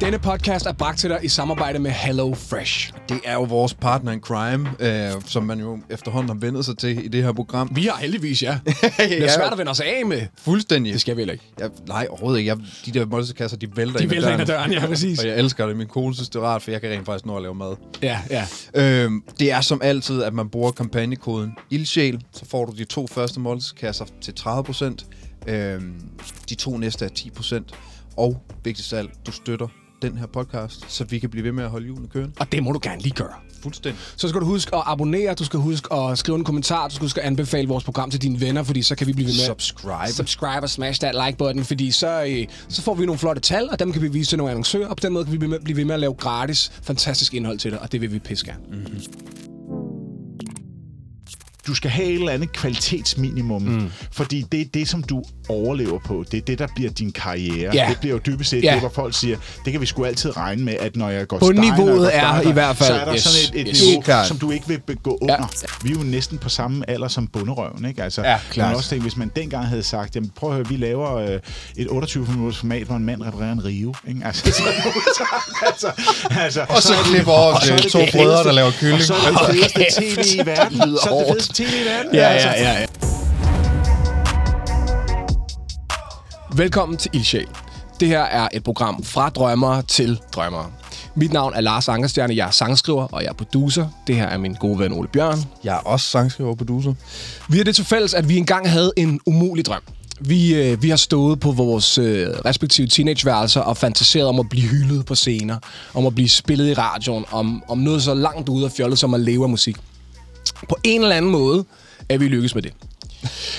Denne podcast er bragt til dig i samarbejde med Hello Fresh. Det er jo vores partner in crime, øh, som man jo efterhånden har vendt sig til i det her program. Vi har heldigvis, ja. Det er svært at vende os af med. Fuldstændig. Det skal vi heller ikke. Jeg, nej, overhovedet ikke. Jeg, de der måltidskasser, de vælter De ind ad vælter ind ad døren. døren, ja, præcis. Og jeg elsker det. Min kone synes, det er rart, for jeg kan rent faktisk nå at lave mad. Ja, ja. Øhm, det er som altid, at man bruger kampagnekoden ildsjæl, så får du de to første måltidskasser til 30%. Øhm, de to næste er 10%. Og vigtigst af alt, du støtter den her podcast, så vi kan blive ved med at holde julen kørende. Og det må du gerne lige gøre. Fuldstændig. Så skal du huske at abonnere, du skal huske at skrive en kommentar, du skal huske at anbefale vores program til dine venner, fordi så kan vi blive ved med... Subscribe. Subscribe og smash that like button, fordi så, øh, så får vi nogle flotte tal, og dem kan vi vise til nogle annoncører, og på den måde kan vi blive ved med, at lave gratis, fantastisk indhold til dig, og det vil vi pisse gerne. Mm. Du skal have et eller andet kvalitetsminimum, mm. fordi det er det, som du overlever på. Det er det, der bliver din karriere. Ja. Det bliver jo dybest set Ja. det, hvor folk siger, det kan vi sgu altid regne med, at når jeg går jeg går er i hvert fald- så er der yes, sådan et, et yes. niveau, klart. som du ikke vil gå under. Vi er jo næsten på samme alder som bunderøven, ikke? Altså, Ja, man også tænke, hvis man dengang havde sagt, jamen prøv at høre, vi laver øh, et 28-minutters format, hvor en mand reparerer en rive, ikke? Altså, så, altså, altså, Og så det- klipper over så er til to brødre, der laver kylling. Og så er det fedeste tv i verden. Så er det tv verden. Ja, altså. ja, ja, ja. Velkommen til Ildsjæl. Det her er et program fra drømmere til drømmere. Mit navn er Lars Ankerstjerne, jeg er sangskriver og jeg er producer. Det her er min gode ven Ole Bjørn. Jeg er også sangskriver og producer. Vi har det til fælles, at vi engang havde en umulig drøm. Vi, øh, vi har stået på vores øh, respektive teenageværelser og fantaseret om at blive hyldet på scener, om at blive spillet i radioen, om, om noget så langt ude af fjollet som at leve af musik. På en eller anden måde er vi lykkes med det.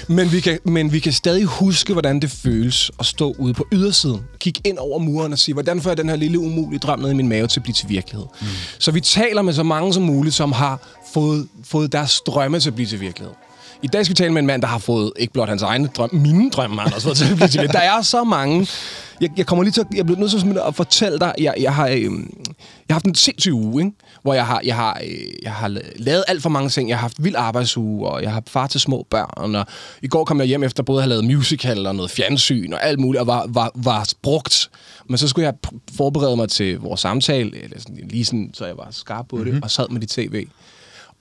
Men vi, kan, men vi kan stadig huske, hvordan det føles at stå ude på ydersiden. Kigge ind over muren og sige, hvordan får jeg den her lille umulige drøm ned i min mave til at blive til virkelighed. Mm. Så vi taler med så mange som muligt, som har fået, fået deres drømme til at blive til virkelighed. I dag skal vi tale med en mand, der har fået ikke blot hans egne drøm, mine drømme har han også fået til at blive til. Der er så mange. Jeg, jeg kommer lige til at, jeg bliver nødt til at fortælle dig, jeg, jeg har, øhm, jeg har haft en sindssyg uge, ikke? hvor jeg har, jeg, har, øh, jeg har lavet alt for mange ting. Jeg har haft vild arbejdsuge, og jeg har far til små børn. Og I går kom jeg hjem efter både at have lavet musical og noget fjernsyn og alt muligt, og var, var, var brugt. Men så skulle jeg forberede mig til vores samtale, eller sådan, lige sådan, så jeg var skarp på mm-hmm. det, og sad med det tv.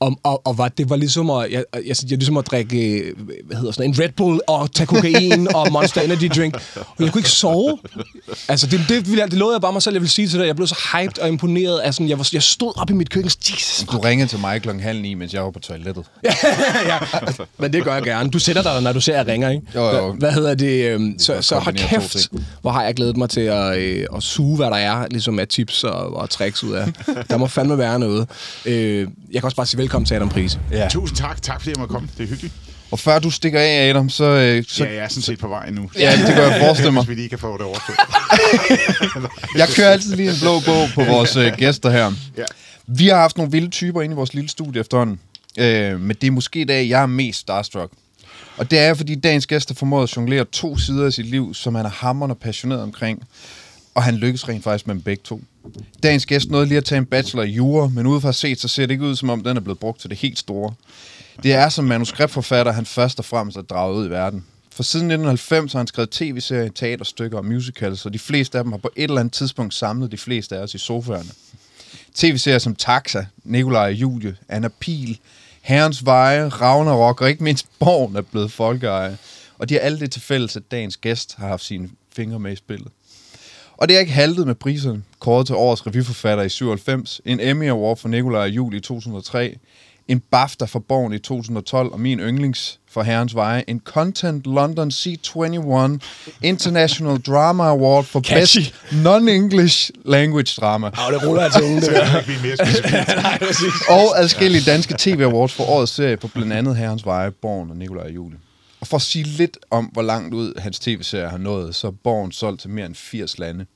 Og, og, og var, det var ligesom at, jeg, jeg, jeg, ligesom at drikke øh, hvad hedder sådan, en Red Bull og tage kokain og Monster Energy Drink. Og jeg kunne ikke sove. Altså, det, det, jeg- det lovede jeg bare mig selv, jeg ville sige til dig. Jeg blev så hyped og imponeret. af sådan, jeg, var, jeg stod op i mit køkken. Jesus, Du ringede til mig klokken halv ni, mens jeg var på toilettet. ja, men det gør jeg gerne. Du sætter dig, når du ser, at jeg ringer, ikke? Jo, jo. Hvad, hvad hedder det? øhm, så, så hold kæft, hvor har jeg glædet mig til at, øh, at suge, hvad der er, ligesom af tips og, og tricks ud af. Der må fandme være noget. Øh, jeg kan også bare sige velkommen til Adam Prise. Ja. Tusind tak. Tak fordi jeg måtte komme. Det er hyggeligt. Og før du stikker af, Adam, så... Øh, så Ja, jeg er sådan set på vej nu. Ja, det kan jeg forestille mig. Hvis vi lige kan få det overstået. Jeg kører altid lige en blå bog på vores øh, gæster her. Ja. Vi har haft nogle vilde typer inde i vores lille studie efterhånden. Øh, men det er måske i dag, jeg er mest starstruck. Og det er, fordi dagens gæst har formået at jonglere to sider af sit liv, som han er hammerende passioneret omkring. Og han lykkes rent faktisk med dem begge to. Dagens gæst nåede lige at tage en bachelor i jura, men udefra set, så ser det ikke ud, som om den er blevet brugt til det helt store. Det er som manuskriptforfatter, han først og fremmest er draget ud i verden. For siden 1990 har han skrevet tv-serier, teaterstykker og musicals, og de fleste af dem har på et eller andet tidspunkt samlet de fleste af os i sofaerne. TV-serier som Taxa, Nikolaj og Julie, Anna Pil, Herrens Veje, Ragnarok og ikke mindst Born er blevet folkeeje. Og de har alle det til fælles, at dagens gæst har haft sine fingre med i spillet. Og det er ikke haltet med priserne. Kåret til årets revyforfatter i 97, en Emmy Award for Nikolaj Julie i 2003, en BAFTA for Born i 2012, og min yndlings for Herrens Veje, en Content London C21 International Drama Award for Catchy. Best Non-English Language Drama. Og det ruller til unge, det. Og adskillige danske TV Awards for årets serie på blandt andet Herrens Veje, Born og Nikolaj og Julie. Og for at sige lidt om, hvor langt ud hans tv-serie har nået, så er Born solgt til mere end 80 lande.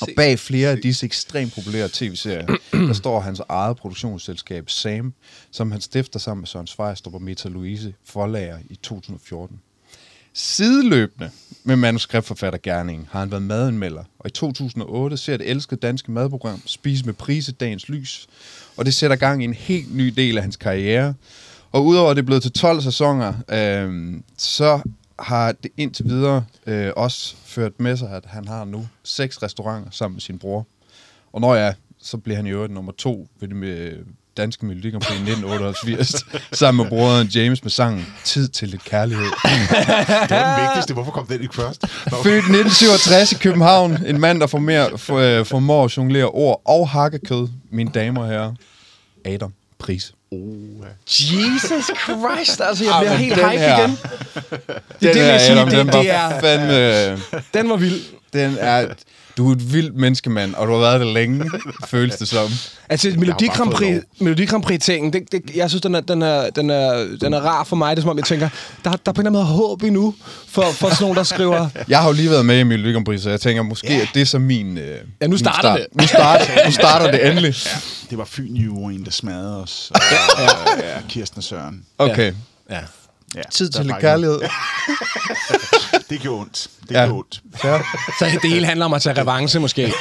Og bag flere af disse ekstremt populære tv-serier, der står hans eget produktionsselskab Sam, som han stifter sammen med Søren Svejstrup og Meta Louise forlager i 2014. Sideløbende med manuskriptforfattergærningen har han været madanmelder, og i 2008 ser det elskede danske madprogram Spise med Prise Dagens Lys, og det sætter gang i en helt ny del af hans karriere. Og udover at det er blevet til 12 sæsoner, øh, så har det indtil videre øh, også ført med sig, at han har nu seks restauranter sammen med sin bror. Og når jeg så bliver han i øvrigt nummer to ved det med danske Melodi Grand Prix i 1988, sammen med broderen James med sangen Tid til lidt kærlighed. Det var den vigtigste. Hvorfor kom den ikke først? Nå, Født 1967 i København. En mand, der formår, for, øh, formår at jonglere ord og hakkekød. Mine damer og herrer. Adam Pris. Jesus Christ, altså jeg bliver men helt hype her- igen. Den det her, jeg sige, Adam, det- den det var er- fandme... Den var vild. Den er... Du er et vildt menneske, mand, og du har været det længe, føles det som. Altså, Melodi Grand Prix, lov. Melodi Grand Prix ting, det, det, jeg synes, den er, den, er, den, er, den er rar for mig. Det er som om, jeg tænker, der, der er på en eller anden måde håb endnu for, for sådan nogen, der skriver... Jeg har jo lige været med i Melodi Grand Prix, så jeg tænker måske, at det er så min... Øh, Ja, nu starter start. det. Nu starter, nu starter det endelig. det var Fyn Juryen, der smadrede os. Og, ja, Kirsten og Søren. Okay. Ja. Ja, Tid der til lidt kærlighed. Det gjorde ondt. Det Ja. gjorde ondt. Ja. Så det hele handler om at tage revanche, måske.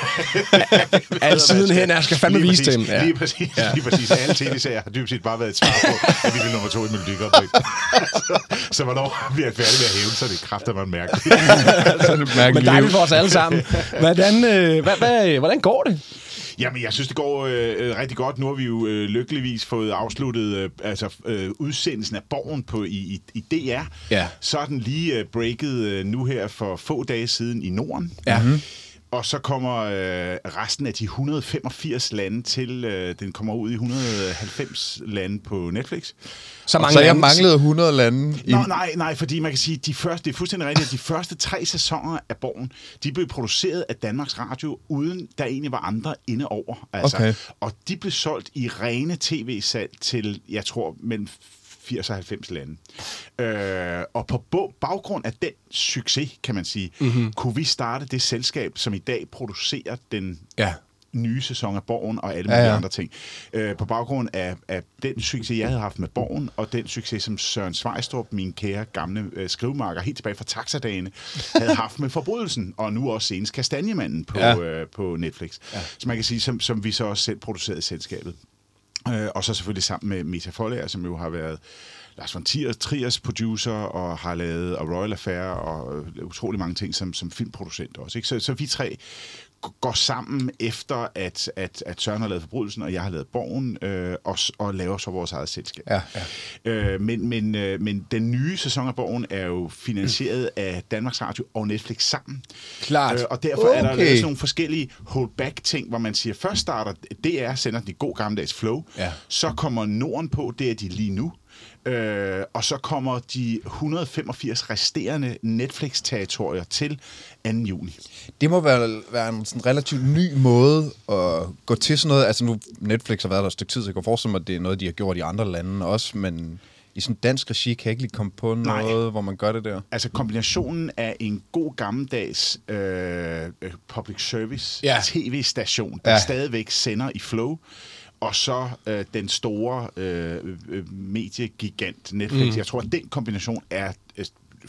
Alt sidenhen, jeg skal fandme Lige vise præcis, dem. Ja. Lige præcis. Ja. Lige præcis. Alle tv-serier har dybest set bare været et svar på, at vi blev nummer to i Melodi så, så hvornår bliver jeg færdig med at hæve, så er det kræfter man mærkeligt. Men dejligt for os alle sammen. Hvordan, øh, hvad, hvad, hvordan går det? Jamen, jeg synes, det går øh, øh, rigtig godt. Nu har vi jo øh, lykkeligvis fået afsluttet øh, altså, øh, udsendelsen af Borgen på, i, i, i DR. Ja. Så er den lige øh, breaket øh, nu her for få dage siden i Norden. Ja. Mhm. Og så kommer øh, resten af de 185 lande til. Øh, den kommer ud i 190 lande på Netflix. Så mange Så jeg manglede 100 lande. I, Nå, nej, nej, fordi man kan sige, de første, det er fuldstændig rigtigt, at de første tre sæsoner af Borgen, de blev produceret af Danmarks Radio, uden der egentlig var andre inde over. Altså. Okay. Og de blev solgt i rene tv-salg til, jeg tror, mellem 80 og 90 lande. Øh, og på baggrund af den succes, kan man sige, mm-hmm. kunne vi starte det selskab, som i dag producerer den Ja. nye sæson af Borgen og alle mulige ja. andre ting. Øh, på baggrund af, af den succes, jeg havde haft med Borgen, og den succes, som Søren Svejstrup, min kære gamle øh, skrivemarker, helt tilbage fra taxadagene, havde haft med Forbrydelsen, og nu også senest Kastanjemanden på, ja. øh, på Netflix. Ja. Så man kan sige, som, som vi så også selv producerede i selskabet. Øh, og så selvfølgelig sammen med Meta Folager, som jo har været Lars von Triers, Triers producer, og har lavet og Royal Affair, og øh, utrolig mange ting som, som filmproducent også. Ikke? Så, så vi tre går sammen efter, at, at, at Søren har lavet Forbrydelsen, og jeg har lavet Borgen, øh, og, og laver så vores eget selskab. Ja, Øh, men, men, øh, men den nye sæson af Borgen er jo finansieret af Danmarks Radio og Netflix sammen. Klart. Øh, og derfor okay. er der lavet sådan nogle forskellige hold-back-ting, hvor man siger, først starter DR, sender den i god gammeldags flow, Ja. så kommer Norden på, det er de lige nu, øh, og så kommer de 185 resterende Netflix-territorier til 2. juni. Det må være, være en sådan relativt ny måde at gå til sådan noget. Altså nu, Netflix har været der et stykke tid, så jeg kan forestille mig, at det er noget, de har gjort i andre lande også, men i sådan dansk regi kan jeg ikke lige komme på Nej. noget, hvor man gør det der. Altså kombinationen af en god gammeldags øh, øh, public service Ja. tv-station, der ja. stadigvæk sender i flow, og så øh, den store øh, øh, mediegigant Netflix. Mm. Jeg tror, at den kombination er øh,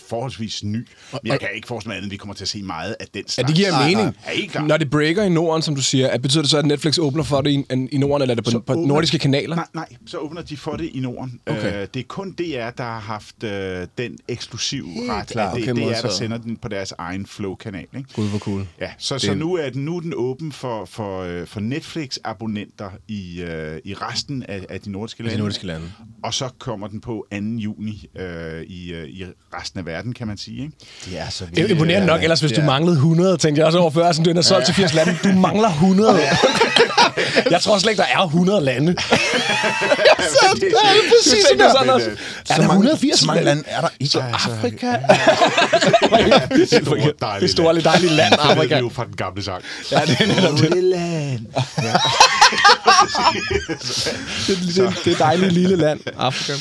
forholdsvis ny. Men jeg kan ikke forestille mig andet, end vi kommer til at se meget af den Ja, slags. det giver Nej, mening. nej. Ja, helt klart. Når det breaker i Norden, som du siger, at betyder det så, at Netflix åbner for det i, i Norden, eller er det på, Så på åbner- nordiske kanaler? Nej, nej, så åbner de for det i Norden. Okay. Øh, det er kun DR, der har haft øh, den eksklusiv ret. klart. At det Okay, er DR, der modtaget. sender den på deres egen Flow-kanal. Ikke? Gud, hvor cool. Ja, så, Det- så nu, er den, nu er den åben for, for, øh, for Netflix-abonnenter i, øh, i resten af, af de nordiske lande. De nordiske lande. Og så kommer den på 2. juni øh, i, øh, i resten af verden, kan man sige. Ikke? Det er så Det er imponerende nok, ellers hvis du Ja. manglede 100, tænkte jeg også over før, sådan, du er solgt til 80 lande. Du mangler 100. jeg tror slet ikke, der er 100 lande. det, det, præcis sådan, sådan også. Er der 180 Så mange lande er der ikke. Afrika. det store, Det dejlige store, lidt dejlige land, Det Afrika. vi jo fra den gamle sang. Ja, det er netop det. Lilleland. Det, det, det dejlige lille land, Afrika.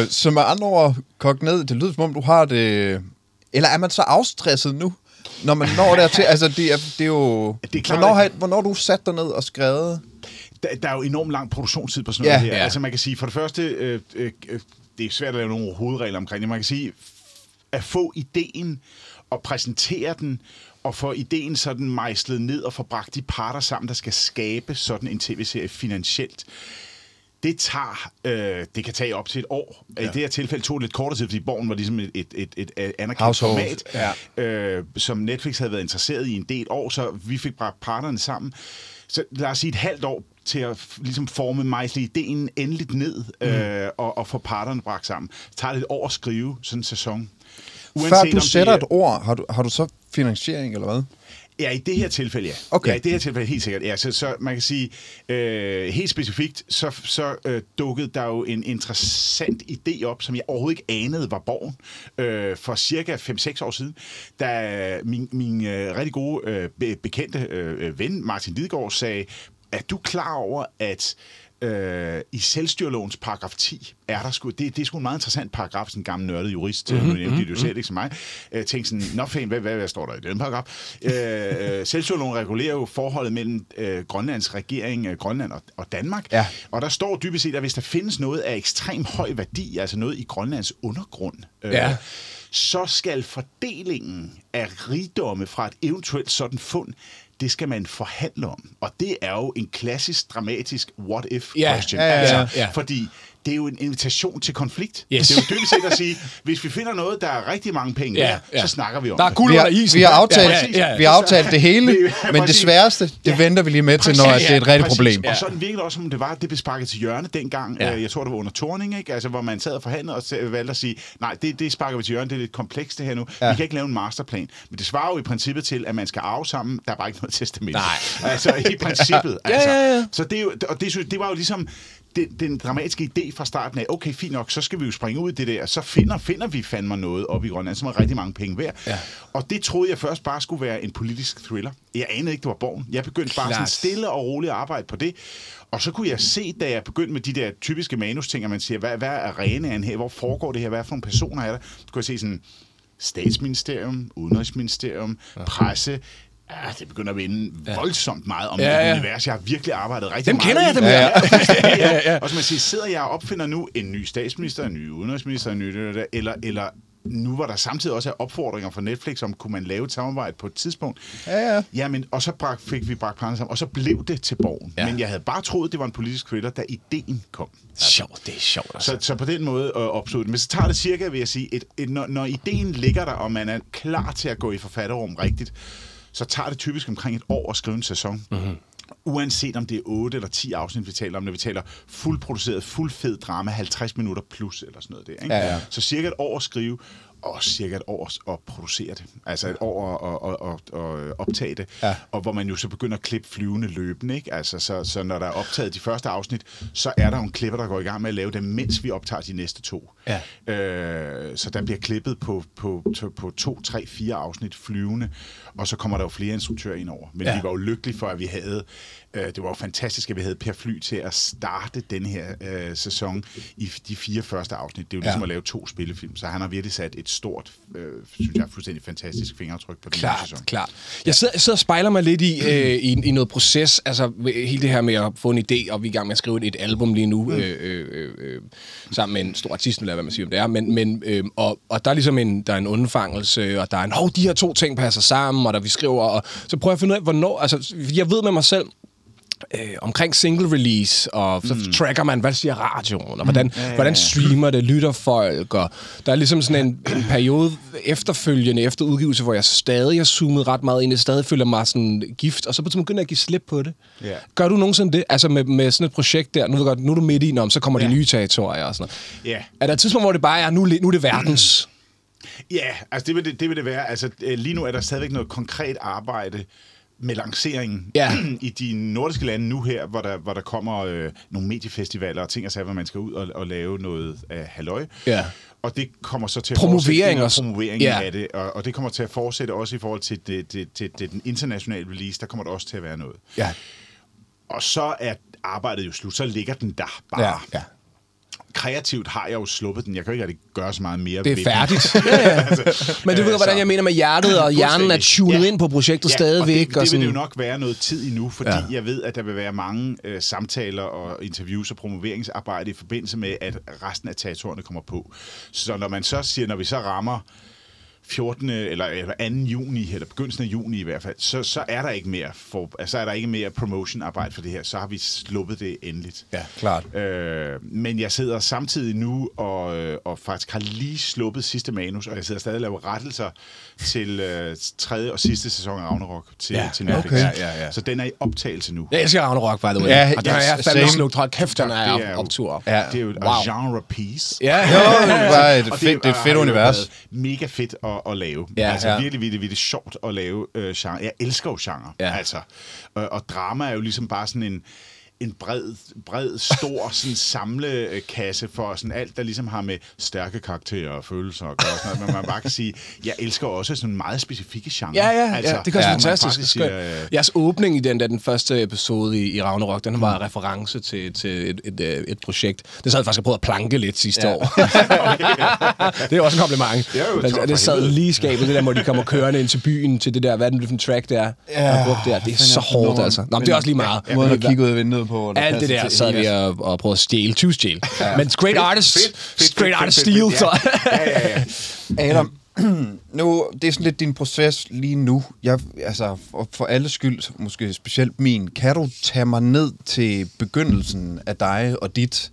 Øh, så med andre ord, kog ned, det lyder som om, du har det... Eller er man så afstresset nu, når man når dertil? Altså, det er, det er jo... Det er klart, hvornår, har, hvornår du sat dig ned og skrevet? Der, der er jo enormt lang produktionstid på sådan Ja, noget her. ja. Altså man kan sige, for det første, øh, øh, øh, det er svært at lave nogle hovedregler omkring det. Man kan sige, at få ideen og præsentere den, og få ideen sådan mejslet ned og få bragt de parter sammen, der skal skabe sådan en tv-serie finansielt. Det tager, øh, det kan tage op til et år. Ja. I det her tilfælde tog det lidt kortere tid, fordi Borgen var ligesom et, et, et, et anerkendt format, ja. øh, som Netflix havde været interesseret i en del år, så vi fik bragt parterne sammen. Så lad os sige et halvt år til at ligesom forme mejsle ideen endeligt ned Mm. øh, og, og få parterne bragt sammen. Det tager lidt år at skrive sådan en sæson. Før om du det sætter er- et ord, har du, har du så finansiering, eller hvad? Ja, i det her tilfælde, ja. Okay. Ja, i det her tilfælde helt sikkert. Ja, så, så man kan sige, øh, helt specifikt, så, så øh, dukkede der jo en interessant idé op, som jeg overhovedet ikke anede var borgen, øh, for cirka 5-6 år siden, da min, min øh, rigtig gode øh, be- bekendte øh, ven, Martin Lidegaard, sagde, er du klar over, at øh, i selvstyrelovens paragraf 10 er der sgu, det, det er sgu en meget interessant paragraf, sådan en gammel nørdet jurist, mm-hmm, nu nævnte mm-hmm. du selv, ikke som mig, øh, tænkte sådan, nå fæn, hvad, hvad, hvad står der i den paragraf? Øh, øh, selvstyreloven regulerer jo forholdet mellem øh, Grønlands regering, øh, Grønland og, og Danmark, Ja. og der står dybest set, at hvis der findes noget af ekstrem høj værdi, altså noget i Grønlands undergrund, øh, Ja. så skal fordelingen af rigdomme fra et eventuelt sådan fund, det skal man forhandle om. Og det er jo en klassisk, dramatisk what-if Ja, question. ja, ja, altså, ja, ja. Fordi det er jo en invitation til konflikt. Yes. Det er jo dybest set at sige, hvis vi finder noget, der er rigtig mange penge Ja, ja, ja. så snakker vi om Der er det. guld Vi har, under isen. vi har aftalt, Ja, ja, ja. vi har aftalt det hele, Ja, men det præcis. sværeste, det Ja. venter vi lige med til, når Præcis, det er et rigtigt præcis. problem. Og sådan virkede det også, som det var, det blev sparket til hjørne dengang. Ja. Ja. Jeg tror, det var under Torning, ikke? Altså, hvor man sad og forhandlede og valgte at sige, nej, det, det sparker vi til hjørne, det er lidt komplekst det her nu. Ja. Ja. Vi kan ikke lave en masterplan. Men det svarer jo i princippet til, at man skal arve sammen. Der er bare ikke noget testament. Nej. Altså, i princippet. Ja, altså. ja, ja. Så det, er jo, og det, synes- det var jo ligesom den, den dramatiske idé fra starten af, okay, fint nok, så skal vi jo springe ud i det der, så finder, finder vi fandme noget op i Grønland, som er rigtig mange penge værd. Ja. Og det troede jeg først bare skulle være en politisk thriller. Jeg anede ikke, det var borgen. Jeg begyndte bare Klart. sådan stille og roligt at arbejde på det. Og så kunne jeg se, da jeg begyndte med de der typiske manus-ting, at man siger, hvad, hvad er arenaen her? Hvor foregår det her? Hvad for nogle personer er der? Så kunne jeg se sådan, statsministerium, udenrigsministerium, presse, Ja, det begynder at vinde ja. voldsomt meget om Ja, ja, ja. univers. Jeg har virkelig arbejdet rigtig Dem meget kender jeg, dem det. her. Ja, ja. Ja, ja. Og som man siger, sidder jeg og opfinder nu en ny statsminister, en ny udenrigsminister, en ny, eller, eller nu var der samtidig også opfordringer fra Netflix om, kunne man lave et samarbejde på et tidspunkt. Ja, ja. Jamen, og så brak, fik vi bragt parterne sammen, og så blev det til borgen. Ja. Ja. Men jeg havde bare troet, det var en politisk thriller, da ideen kom. Sjovt, det er sjovt. Altså. Så, så på den måde øh, opstod det. Men så tager det cirka, vil jeg sige, et, et, når, når ideen ligger der, og man er klar til at gå i forfatterrum rigtigt, så tager det typisk omkring et år at skrive en sæson. Mm-hmm. Uanset om det er 8 eller 10 afsnit, vi taler om, når vi taler fuldproduceret, fuld fed drama, 50 minutter plus eller sådan noget der. Ikke? Ja, ja. Så cirka et år at skrive, og cirka et år at producere det. Altså et år at, at, at, at optage det. Ja. Og hvor man jo så begynder at klippe flyvende løbende. Ikke? Altså, så, så når der er optaget de første afsnit, så er der jo en klipper, der går i gang med at lave dem, mens vi optager de næste to. Ja. Øh, så der bliver klippet på, på, på, på to, tre, fire afsnit flyvende, og så kommer der jo flere instruktører ind over. Men ja. vi var jo lykkelige for, at vi havde, øh, det var jo fantastisk, at vi havde Per Fly til at starte den her øh, sæson i de fire første afsnit. Det er jo ligesom Ja. at lave to spillefilm, så han har virkelig sat et stort, øh, synes jeg, fuldstændig fantastisk fingeraftryk på den Klart, sæson. klart. Jeg sidder, jeg sidder og spejler mig lidt i, øh, i, i noget proces, altså hele det her med at få en idé, og vi er i gang med at skrive et, et album lige nu, øh, øh, øh, øh, sammen med en stor artist, eller hvad man siger om det er, men, men, øh, og, og der er ligesom en, der er en undfangelse, og der er en, hov, de her to ting passer sammen, og der vi skriver, og så prøver jeg at finde ud af, hvornår, altså, jeg ved med mig selv, øh, omkring single release, og så mm. tracker man, hvad siger radioen, og hvordan, ja, ja, ja. hvordan streamer det, lytter folk, og der er ligesom sådan en, en periode efterfølgende, efter udgivelse, hvor jeg stadig har zoomet ret meget ind, jeg stadig føler mig sådan gift, og så begynder jeg at give slip på det. Ja. Gør du nogensinde det? Altså med, med sådan et projekt der, nu, ved godt, nu er du midt i, om så kommer. Ja. de nye territorier og sådan noget. Ja. Er der et tidspunkt, hvor det bare er, nu, nu er det verdens? Ja, altså det vil det, det vil det være. Altså øh, lige nu er der stadigvæk noget konkret arbejde med lanceringen Ja. i de nordiske lande nu her, hvor der, hvor der kommer øh, nogle mediefestivaler og ting og sager, hvor man skal ud og, og lave noget af halløj. Ja. Og det kommer så til at Promovering også. promovering Ja. af det, og, og det kommer til at fortsætte også i forhold til, det, det, til, til den internationale release, der kommer der også til at være noget. Ja. Og så er arbejdet jo slut, så ligger den der bare. Ja. ja. Kreativt har jeg jo sluppet den, jeg kan jo ikke rigtig gøre så meget mere Det ved er færdigt. ja. Men du ved, øh, hvordan jeg mener med hjertet, og hjernen er tunet Ja. ind på projektet Ja, stadigvæk. Og det, det sådan. vil det jo nok være noget tid endnu, fordi ja. jeg ved, at der vil være mange øh, samtaler og interviews og promoveringsarbejde i forbindelse med, at resten af territorierne kommer på. Så når man så siger, når vi så rammer 14. eller, eller 2. juni, eller begyndelsen af juni i hvert fald, så, så er der ikke mere for, altså er der ikke mere promotion-arbejde for det her. Så har vi sluppet det endeligt. Ja, klart. Øh, men jeg sidder samtidig nu og, øh, og faktisk har lige sluppet sidste manus, og jeg sidder stadig og laver rettelser til øh, tredje og sidste sæson af Ragnarok til, Ja, til Netflix. okay. Ja, ja, ja. Så den er i optagelse nu. Jeg elsker Ragnarok, by the way. Ja, og der ja, er jeg fandme slugt. Hold kæft, den Det er er optur. Ja. Det er jo et Wow. genre piece. Ja, Jo, det var et fedt, det er et har fedt univers. Mega fedt at, at lave. Ja, altså ja. virkelig, virkelig, virkelig sjovt at lave øh, genre. Jeg elsker jo genre. Ja. Altså. Og, og drama er jo ligesom bare sådan en en bred, bred stor sådan samlekasse for sådan alt, der ligesom har med stærke karakterer og følelser og gøre. Sådan noget. Men man bare kan sige, jeg elsker også sådan meget specifikke genre. Ja, ja, altså, ja, det gør ja, man fantastisk. faktisk Siger, øh, Jeres åbning i den, der, den første episode i, i Ragnarok, den var reference til, til et, et, et, et projekt. Det sad jeg faktisk og prøvede at planke lidt sidste Ja. år. det er også en kompliment. Det er jo altså, det for sad lige i skabet, det der, hvor de kommer kørende ind til byen, til det der, hvad er det for en track der, ja, der brugt der. Det er så hårdt, altså. Nå, men det er også lige meget. Måden at kigge ud af vinduet på. der Alt det der sad vi og, og prøvede at stjæle, 20 stjæle. Ja. Men great artist, fedt, fedt, great fedt, artist fedt, steel, fedt, så... ja. ja, ja, ja. Adam, nu, det er sådan lidt din proces lige nu. Jeg, altså, for, for alle skyld, måske specielt min, kan du tage mig ned til begyndelsen af dig og dit?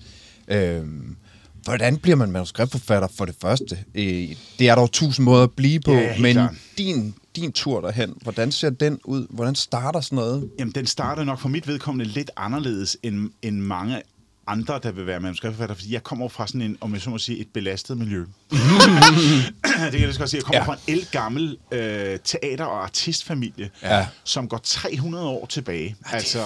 Øhm, hvordan bliver man manuskriptforfatter for det første? Øh, det er der jo tusind måder at blive på, Ja, men klart. din, din tur derhen, hvordan ser den ud? Hvordan starter sådan noget? Jamen, den starter nok for mit vedkommende lidt anderledes end, end mange andre, der vil være manuskriptforfatter, fordi jeg kommer fra sådan en, om jeg så må sige, et belastet miljø. det kan jeg godt sige. Jeg kommer Ja. ja. fra en elgammel øh, teater- og artistfamilie, Ja. som går 300 år tilbage. altså,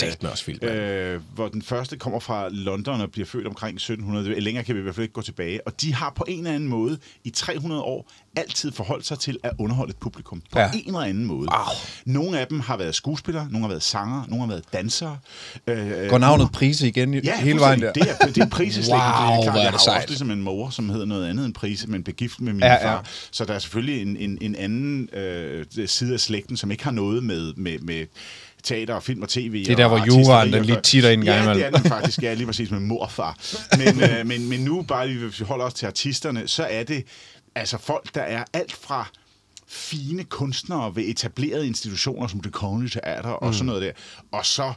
satme også vildt, mand. øh, hvor den første kommer fra London og bliver født omkring 1700. Længere kan vi i hvert fald ikke gå tilbage. Og de har på en eller anden måde i 300 år altid forholdt sig til at underholde et publikum. På Ja. ja. en eller anden måde. Wow. Nogle af dem har været skuespillere, nogle har været sangere, nogle har været dansere. Øh, Går navnet Prise igen Ja, hele vejen der? Det er, det er priseslægten. Wow, det er klart, jeg har sejt. også ligesom en mor, som hedder noget andet end Prise, men begift med min Ja, ja, ja. far. Så der er selvfølgelig en, en, en anden øh, side af slægten, som ikke har noget med, med, med teater og film og tv. Det er der, hvor juraen, den lige titter ind en gang Ja, imellem. det er den faktisk. Ja, lige præcis med morfar. Men, øh, men, men nu, bare lige, hvis vi holder os til artisterne, så er det altså folk, der er alt fra fine kunstnere ved etablerede institutioner som det Kongelige Teater og Mm. sådan noget der. Og så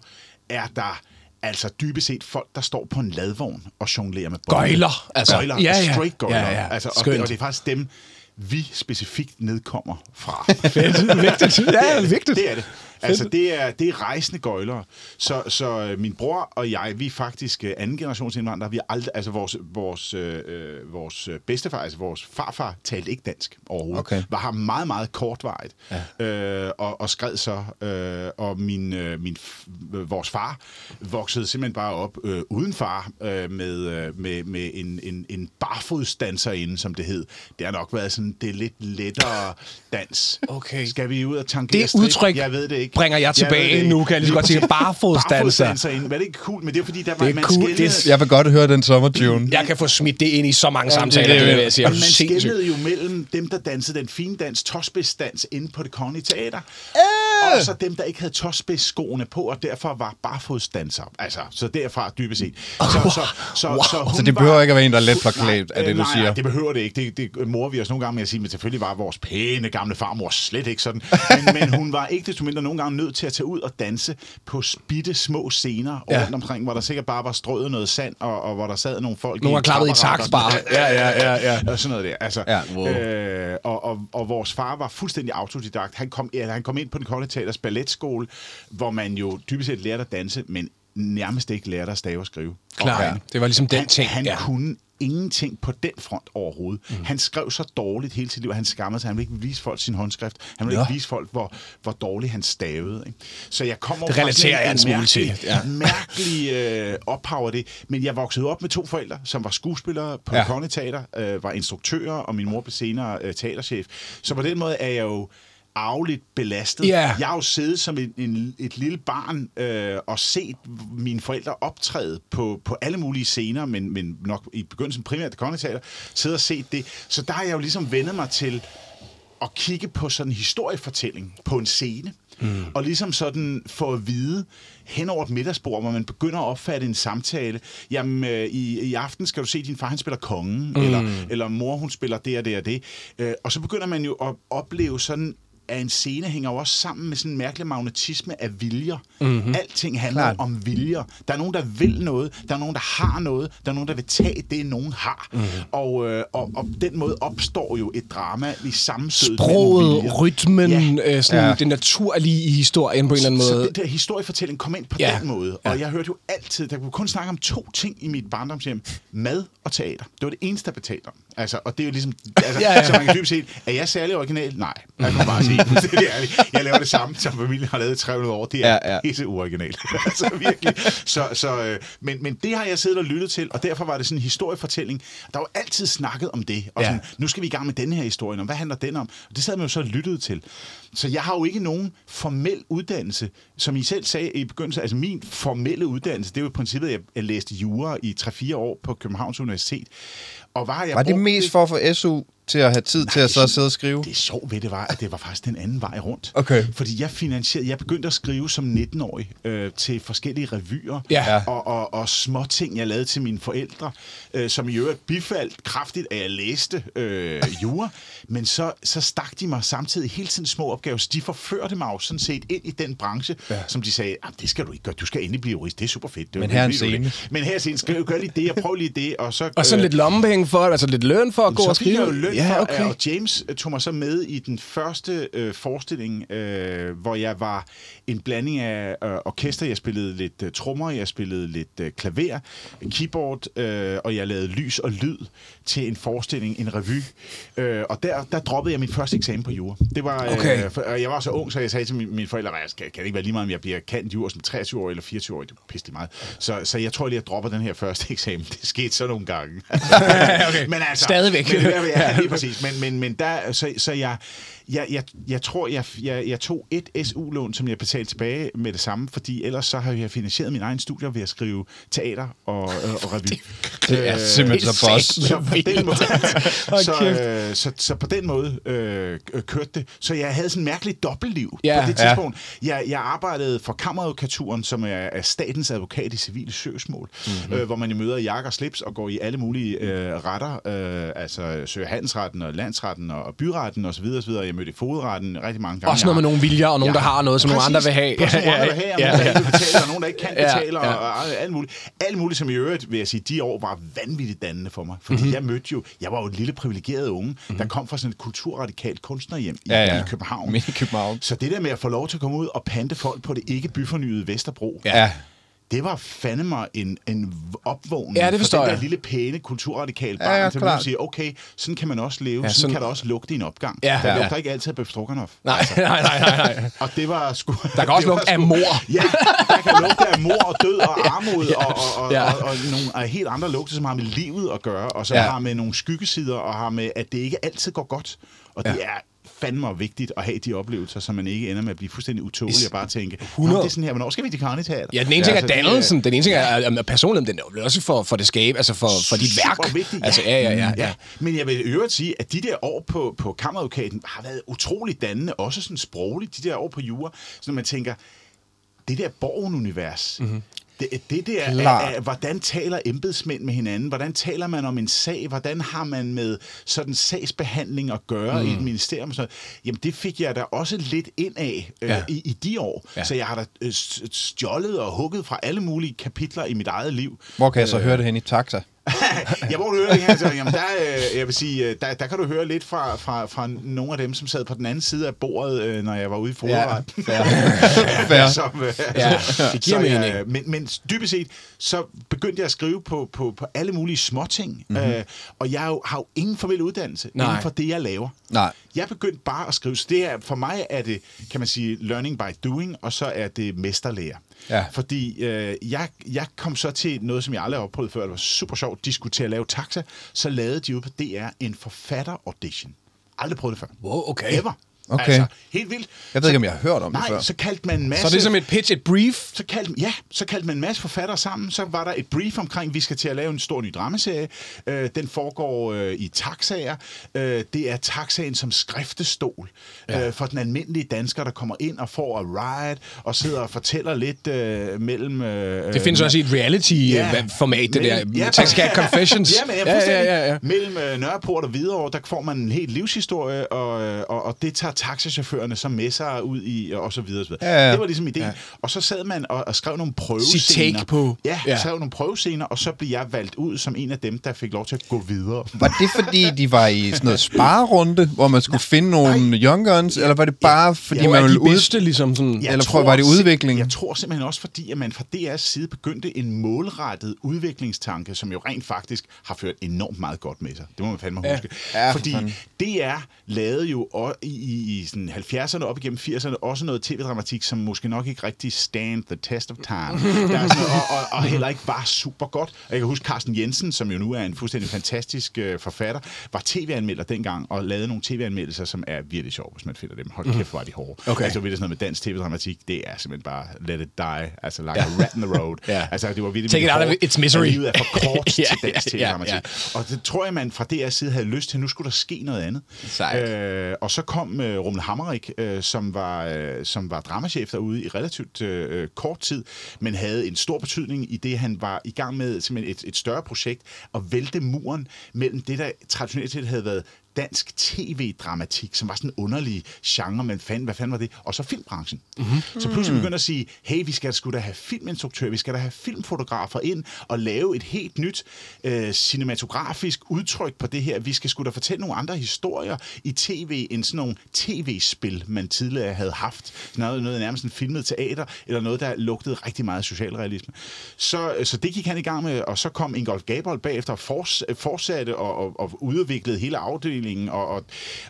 er der altså dybest set folk, der står på en ladvogn og jonglerer med bolde. Gøjler, altså. Gøjler, Ja, ja. straight gøjler. Ja, ja. Altså, og, Skønt. det, og det er faktisk dem, vi specifikt nedkommer fra. Fedt, vigtigt. Ja, vigtigt. Det er det. Altså, det er, det er rejsende gøjlere. Så, så øh, min bror og jeg, vi er faktisk øh, anden generations indvandrere. Vi har aldrig, altså vores, vores, øh, øh, vores bedstefar, altså vores farfar, talte ikke dansk overhovedet. Okay. Var her meget, meget kortvarigt. Ja. Øh, og, og skred så. Øh, og min, øh, min, øh, vores far voksede simpelthen bare op øh, uden far øh, med, øh, med, med en, en, en barfodsdanserinde, som det hed. Det har nok været sådan, det er lidt lettere dans. Okay. Skal vi ud og tangere Det udtryk Jeg ved det ikke. Bringer jeg tilbage ikke. nu, kan jeg lige så godt sige. Barfodsdanser. Barfodsdanserinde. Var det ikke cool? Men det er fordi, der var, Det er man cool. skældede- Det er- Jeg vil godt høre den sommertune. Jeg kan få smidt det ind i så mange Ja, samtaler, det det, det. vil jeg sige. Men man skældede jo mellem dem, der dansede den fine dans, tåspidsdans, inde på det kongelige teater, og så dem, der ikke havde tåspidsskoene på, og derfor var barfodsdanser. Altså, så derfra dybest set. Så, så, så, så, Wow. så, Så det behøver var- ikke at være en, der er let forklædt, er det, øh, du nej, siger? Nej, det behøver det ikke. Det, det morer vi os nogle gange med at sige, men selvfølgelig var vores pæne gamle farmor slet ikke sådan. Men, men hun var ikke desto mindre nogle gange nødt til at tage ud og danse på bitte små scener Ja. rundt omkring, hvor der sikkert bare var strøget noget sand, og, og hvor der sad nogle folk Nogle i har klappet i taks bare. Ja, ja, ja, ja. Og sådan noget der. Altså, Ja, wow. øh, og, og, og vores far var fuldstændig autodidakt. Han kom, ja, han kom ind på den kolde teaters balletskole, hvor man jo dybest set lærte at danse, men nærmest ikke lærte at stave og skrive. Klar, Og det var ligesom den han, ting, Han ja. kunne ingenting på den front overhovedet. Mm. Han skrev så dårligt hele sit liv, og han skammede sig. Han ville ikke vise folk sin håndskrift. Han ville Nå. ikke vise folk, hvor, hvor dårligt han stavede. Ikke? Så jeg kommer Det fra relaterer jeg en smule til, ja. mærkelig øh, ophav af det. Men jeg voksede op med to forældre, som var skuespillere på Ja. ja. Kongelige Teater, øh, var instruktører, og min mor blev senere øh, teaterchef. Så på den måde er jeg jo arveligt belastet. Ja. Jeg har jo siddet som en, en, et lille barn øh, og set mine forældre optræde på, på alle mulige scener, men, men nok i begyndelsen primært det kongelige teater, siddet og set det. Så der har jeg jo ligesom vendet mig til at kigge på sådan en historiefortælling på en scene, mm. og ligesom sådan få at vide hen over et middagsbord, hvor man begynder at opfatte en samtale. Jamen, øh, i, i aften skal du se, din far han spiller kongen, mm. eller, eller mor hun spiller det og det og det. Øh, og så begynder man jo at opleve sådan at en scene hænger jo også sammen med sådan en mærkelig magnetisme af viljer. Mm-hmm. Alting handler Klart. om viljer. Der er nogen, der vil noget, der er nogen, der har noget, der er nogen, der vil tage det, nogen har. Mm-hmm. Og, øh, og, og den måde opstår jo et drama i sammenstød Sproget, rytmen, ja. øh, sådan ja. det naturlige i historien på en eller anden måde. Så den der historiefortælling kom ind på ja. den måde. Og ja. jeg hørte jo altid, der kunne kun snakke om to ting i mit barndomshjem. Mad og teater. Det var det eneste, der betalte om. Altså, og det er jo ligesom, altså, ja, ja. så man kan dybest set, er jeg særlig original? Nej, jeg kan bare sige, det ærligt. Jeg laver det samme, som familien har lavet i 300 år. Det er ja, ja. helt uoriginalt. altså, virkelig. Så, så, øh, men, men det har jeg siddet og lyttet til, og derfor var det sådan en historiefortælling. Der var altid snakket om det, og sådan, ja. nu skal vi i gang med denne her historie, og hvad handler den om? Og det sad man jo så lyttet til. Så jeg har jo ikke nogen formel uddannelse, som I selv sagde i begyndelsen. Altså min formelle uddannelse, det er jo i princippet, at jeg læste jura i 3-4 år på Københavns Universitet. Og var, jeg var det mest for at få SU til at have tid Nej, til at så sidde og skrive? Det er sjovt ved det var, at det var faktisk den anden vej rundt. Okay. Fordi jeg finansierede, jeg begyndte at skrive som 19-årig øh, til forskellige revyer ja. og, og, og små ting, jeg lavede til mine forældre, øh, som i øvrigt bifaldt kraftigt, at jeg læste øh, jura. Men så, så stak de mig samtidig hele tiden små opgaver, så de forførte mig jo sådan set ind i den branche, ja. som de sagde, ah, det skal du ikke gøre, du skal endelig blive jurist, det er super fedt. Det Men her en scene. Men her er en scene, gør lige det, og prøv lige det, og så... Og så øh, lidt lommepenge for, altså lidt løn for at gå og skrive. Jeg jo løn ja, okay. og James øh, tog mig så med i den første øh, forestilling, øh, hvor jeg var en blanding af øh, orkester. Jeg spillede lidt øh, trommer, jeg spillede lidt øh, klaver, keyboard, øh, og jeg lavede lys og lyd til en forestilling, en revy. Øh, og der, der droppede jeg min første eksamen på jura. Det var, øh, okay. øh, for, jeg var så ung, så jeg sagde til mine, mine forældre, at kan, kan det ikke være lige meget, om jeg bliver kendt jura som 23 år eller 24 år. Det pisse meget. Så, så jeg tror lige, jeg dropper den her første eksamen. Det skete så nogle gange. okay. men altså, Stadigvæk. Men, ja, lige præcis. Men, men, men der, så, så jeg, jeg, jeg, jeg tror, jeg, jeg, jeg tog et SU-lån, som jeg betalte tilbage med det samme, fordi ellers så har jeg finansieret min egen studier ved at skrive teater og, og revy. Det er øh, simpelthen så boss. Så på den måde, så, øh, så, så på den måde øh, kørte det. Så jeg havde sådan en mærkelig dobbeltliv ja, på det tidspunkt. Ja. Jeg, jeg arbejdede for kammeradvokaturen, som er, er statens advokat i civile søgsmål, mm-hmm. øh, hvor man jo møder jakker og slips og går i alle mulige øh, retter, øh, altså søger handelsretten og landsretten og byretten osv. osv. Jeg mødte i fodretten rigtig mange gange. Også noget med nogle viljer og nogen, ja, der har noget, som nogle andre vil have. Ja, ja, ja, ja, ja, ja. Nogen, der betale, og nogen, der ikke kan betale, ja, ja. og, og alt muligt. Alt muligt, som i øvrigt, vil jeg sige, de år var vanvittigt dannende for mig. Fordi mm-hmm. jeg mødte jo, jeg var jo en lille privilegeret unge, mm-hmm. der kom fra sådan et kulturradikalt kunstnerhjem i, ja, ja. i København. I København. Så det der med at få lov til at komme ud og pante folk på det ikke byfornyede Vesterbro, ja det var fandme mig en, en opvågning ja, det for den der lille, pæne, kulturradikale barn, ja, ja, til at sige, okay, sådan kan man også leve, ja, sådan, sådan kan der også lugte i en opgang. Ja, der ja. lugter ikke altid af bøf Nej, altså. nej, nej, nej, nej. Og det var sgu... Der kan også lugte af mor. Ja, der kan lugte af mor og død og armod ja. og, og, og, ja. og, og, og nogle helt andre lugte, som har med livet at gøre, og som ja. har med nogle skyggesider, og har med, at det ikke altid går godt. Og det ja. er fandme vigtigt at have de oplevelser, så man ikke ender med at blive fuldstændig utålig og bare tænke, 100. det er sådan her, hvornår skal vi til Carniteater? Ja, den ene ting ja, er altså, dannelsen, den ene ting er, er personligheden, den er også for, for det skabe, altså for, for dit værk. vigtigt, altså, ja. ja, ja, ja, ja. Men jeg vil øvrigt sige, at de der år på, på kammeradvokaten har været utroligt dannende, også sådan sprogligt, de der år på jura, så man tænker, det der borgen-univers, mm-hmm. Det, det der er, er, hvordan taler embedsmænd med hinanden? Hvordan taler man om en sag? Hvordan har man med sådan sagsbehandling at gøre mm. i et ministerium? Så, jamen, det fik jeg da også lidt ind af øh, ja. i, i de år. Ja. Så jeg har da øh, stjålet og hugget fra alle mulige kapitler i mit eget liv. Hvor kan jeg så øh, høre det hen i taxa? jeg må høre det her, så, jamen der, øh, jeg vil sige, øh, der, der kan du høre lidt fra, fra, fra nogle af dem, som sad på den anden side af bordet, øh, når jeg var ude i fodretten. Ja, fair. som, ja, det giver mening. Jeg, men, men dybest set, så begyndte jeg at skrive på, på, på alle mulige småting, mm-hmm. øh, og jeg jo, har jo ingen formel uddannelse Nej. inden for det, jeg laver. Nej. Jeg begyndte bare at skrive, så det er, for mig er det, kan man sige, learning by doing, og så er det mesterlærer. Ja. Fordi øh, jeg, jeg kom så til noget, som jeg aldrig har opprøvet før, det var super sjovt, de skulle til at lave taxa, så lavede de ud på DR en forfatter-audition. Aldrig prøvet det før. Wow, okay. Ever. Okay. Altså, helt vildt. Jeg ved ikke, om jeg har hørt om det Nej, før. så kaldte man en masse... Så er det som et pitch, et brief. så kaldte, ja, så kaldte man en masse forfattere sammen. Så var der et brief omkring, vi skal til at lave en stor ny dramaserie. Øh, den foregår øh, i taxaer. Øh, det er taxaen som skriftestol ja. øh, for den almindelige dansker, der kommer ind og får a ride og sidder og fortæller lidt øh, mellem... Øh, Det findes også i et reality-format, det der. ja, Taxicab Confessions. Ja, men ja, ja, ja, ja. Mellem øh, Nørreport og Hvidovre, der får man en helt livshistorie, og, øh, og, og det tager taxachaufførerne så med sig ud i, og så videre. Og så videre. Ja, ja. Det var ligesom ideen. Ja. Og så sad man og, og skrev nogle prøvescener. Sit på- Ja, Ja. ja. skrev nogle prøvescener, og så blev jeg valgt ud som en af dem, der fik lov til at gå videre. Var det fordi, de var i sådan noget sparerunde, hvor man skulle finde nogle young guns, eller var det bare fordi, Det man var ville ud... bedste, ligesom sådan. Jeg Eller tror var det udvikling? Jeg tror simpelthen også, fordi at man fra DR's side begyndte en målrettet udviklingstanke, som jo rent faktisk har ført enormt meget godt med sig. Det må man fandme Ja. huske. Ja, for fordi fanden. DR lavede jo i, i, i sådan 70'erne op igennem 80'erne også noget tv-dramatik, som måske nok ikke rigtig stand the test of time. Der er sådan, og, og, og heller ikke var super godt. Og jeg kan huske, Carsten Jensen, som jo nu er en fuldstændig fantastisk øh, forfatter, var tv-anmelder dengang og lavede nogle tv-anmeldelser, som er virkelig sjove, hvis man finder dem. Hold kæft, hvor er de hårde. Okay. Altså, ved det sådan noget med dansk tv-dramatik, det er simpelthen bare let it die, altså like a rat in the road. Ja. Altså, det var virkelig Take it out of its misery. Livet er for kort Ja, til dansk ja, ja, tv-dramatik. ja. Og det tror jeg, man fra DR's side havde lyst til, nu skulle der ske noget andet. Sejt. Øh, og så kom øh, Øh, Rumle Hammerik, øh, som, var, øh, som var dramachef derude i relativt øh, kort tid, men havde en stor betydning i det, han var i gang med simpelthen et, et større projekt, at vælte muren mellem det, der traditionelt set havde været dansk tv-dramatik, som var sådan en underlig genre, men fanden, hvad fanden var det? Og så filmbranchen. Mm-hmm. Så pludselig begyndte at sige, hey, vi skal sgu da have filminstruktører, vi skal da have filmfotografer ind og lave et helt nyt øh, cinematografisk udtryk på det her. Vi skal sgu da fortælle nogle andre historier i tv, end sådan nogle tv-spil, man tidligere havde haft. Noget, noget nærmest en filmet teater, eller noget, der lugtede rigtig meget socialrealisme. Så, så det gik han i gang med, og så kom Ingolf Gabold bagefter og fortsatte og, og, og udviklede hele afdelingen, og, og,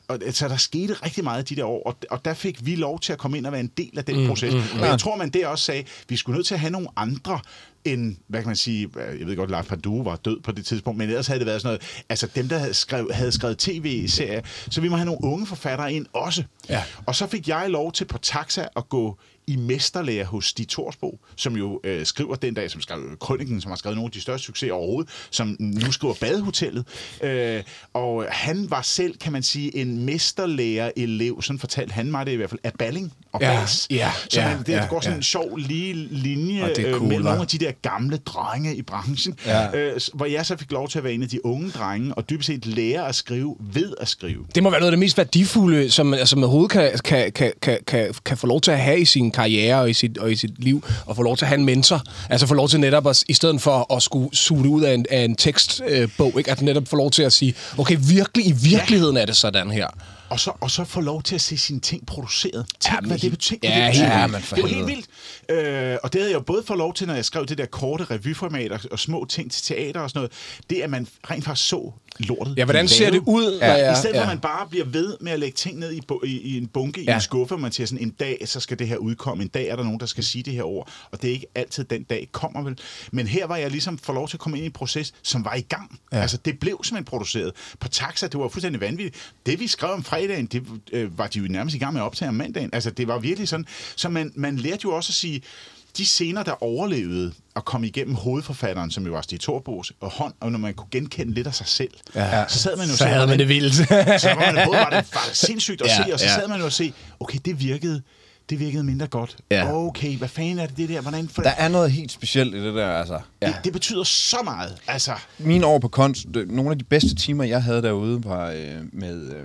og så der skete rigtig meget de der år, og, og der fik vi lov til at komme ind og være en del af den mm, proces. Mm, mm. Og jeg tror, man der også sagde, vi skulle nødt til at have nogle andre end, hvad kan man sige, jeg ved godt, Lars Pardue var død på det tidspunkt, men ellers havde det været sådan noget, altså dem, der havde, skrev, havde skrevet tv-serier, så vi må have nogle unge forfattere ind også. Ja. Og så fik jeg lov til på taxa at gå i mesterlærer hos Stig Torsbo, som jo øh, skriver den dag, som skrev Krøniken, som har skrevet nogle af de største succeser overhovedet, som nu skriver Badehotellet. Øh, og han var selv, kan man sige, en mesterlærer-elev, sådan fortalte han mig det i hvert fald, af Balling og Ja, Bas. ja, så ja, man, det ja, går sådan ja. en sjov lige linje øh, cool, mellem nogle af de der gamle drenge i branchen, Ja. øh, hvor jeg så fik lov til at være en af de unge drenge, og dybest set lære at skrive ved at skrive. Det må være noget af det mest værdifulde, som, altså, man overhovedet kan, kan, kan, kan, kan, kan få lov til at have i sin karriere og i sit, og i sit liv, og få lov til at have en mentor. Altså få lov til netop, at, i stedet for at skulle suge det ud af en, af en tekstbog, øh, bog, ikke? at netop få lov til at sige, okay, virkelig, i virkeligheden er det sådan her. Og så, og så få lov til at se sine ting produceret. Tænk, Jamen, hvad det betyder. ja, det, betyder. vildt. men for det var helt vildt. Øh, og det havde jeg både fået lov til, når jeg skrev det der korte revyformat og, og små ting til teater og sådan noget. Det, at man rent faktisk så lortet. Ja, hvordan ser det ud? Ja, jeg- I stedet for, ja. at man bare bliver ved med at lægge ting ned i, i, i en bunke, ja. i Ja. en skuffe, og man siger sådan, en dag, så skal det her udkomme. En dag er der nogen, der skal sige det her ord. Og det er ikke altid den dag kommer vel. Men her var jeg ligesom for lov til at komme ind i en proces, som var i gang. Ja. Altså, det blev simpelthen produceret. På Taxa, det var fuldstændig vanvittigt. Det, vi skrev om fredagen, det øh, var de jo nærmest i gang med at optage om mandagen. Altså, det var virkelig sådan. Så man, man lærte jo også at sige, de scener, der overlevede at komme igennem hovedforfatteren, som jo var Stig Torbos og hånd, og når man kunne genkende lidt af sig selv, ja. så sad man jo og Så havde man det vildt. så var man både var det, var det sindssygt at Ja, se, og så ja. sad man jo og se, okay, det virkede, det virkede mindre godt. Ja. Okay, hvad fanden er det, det der? Hvordan, for, Der er noget helt specielt i det der, altså. det, det betyder så meget. Altså, Mine år på kunst, det- nogle af de bedste timer, jeg havde derude, var øh, med øh,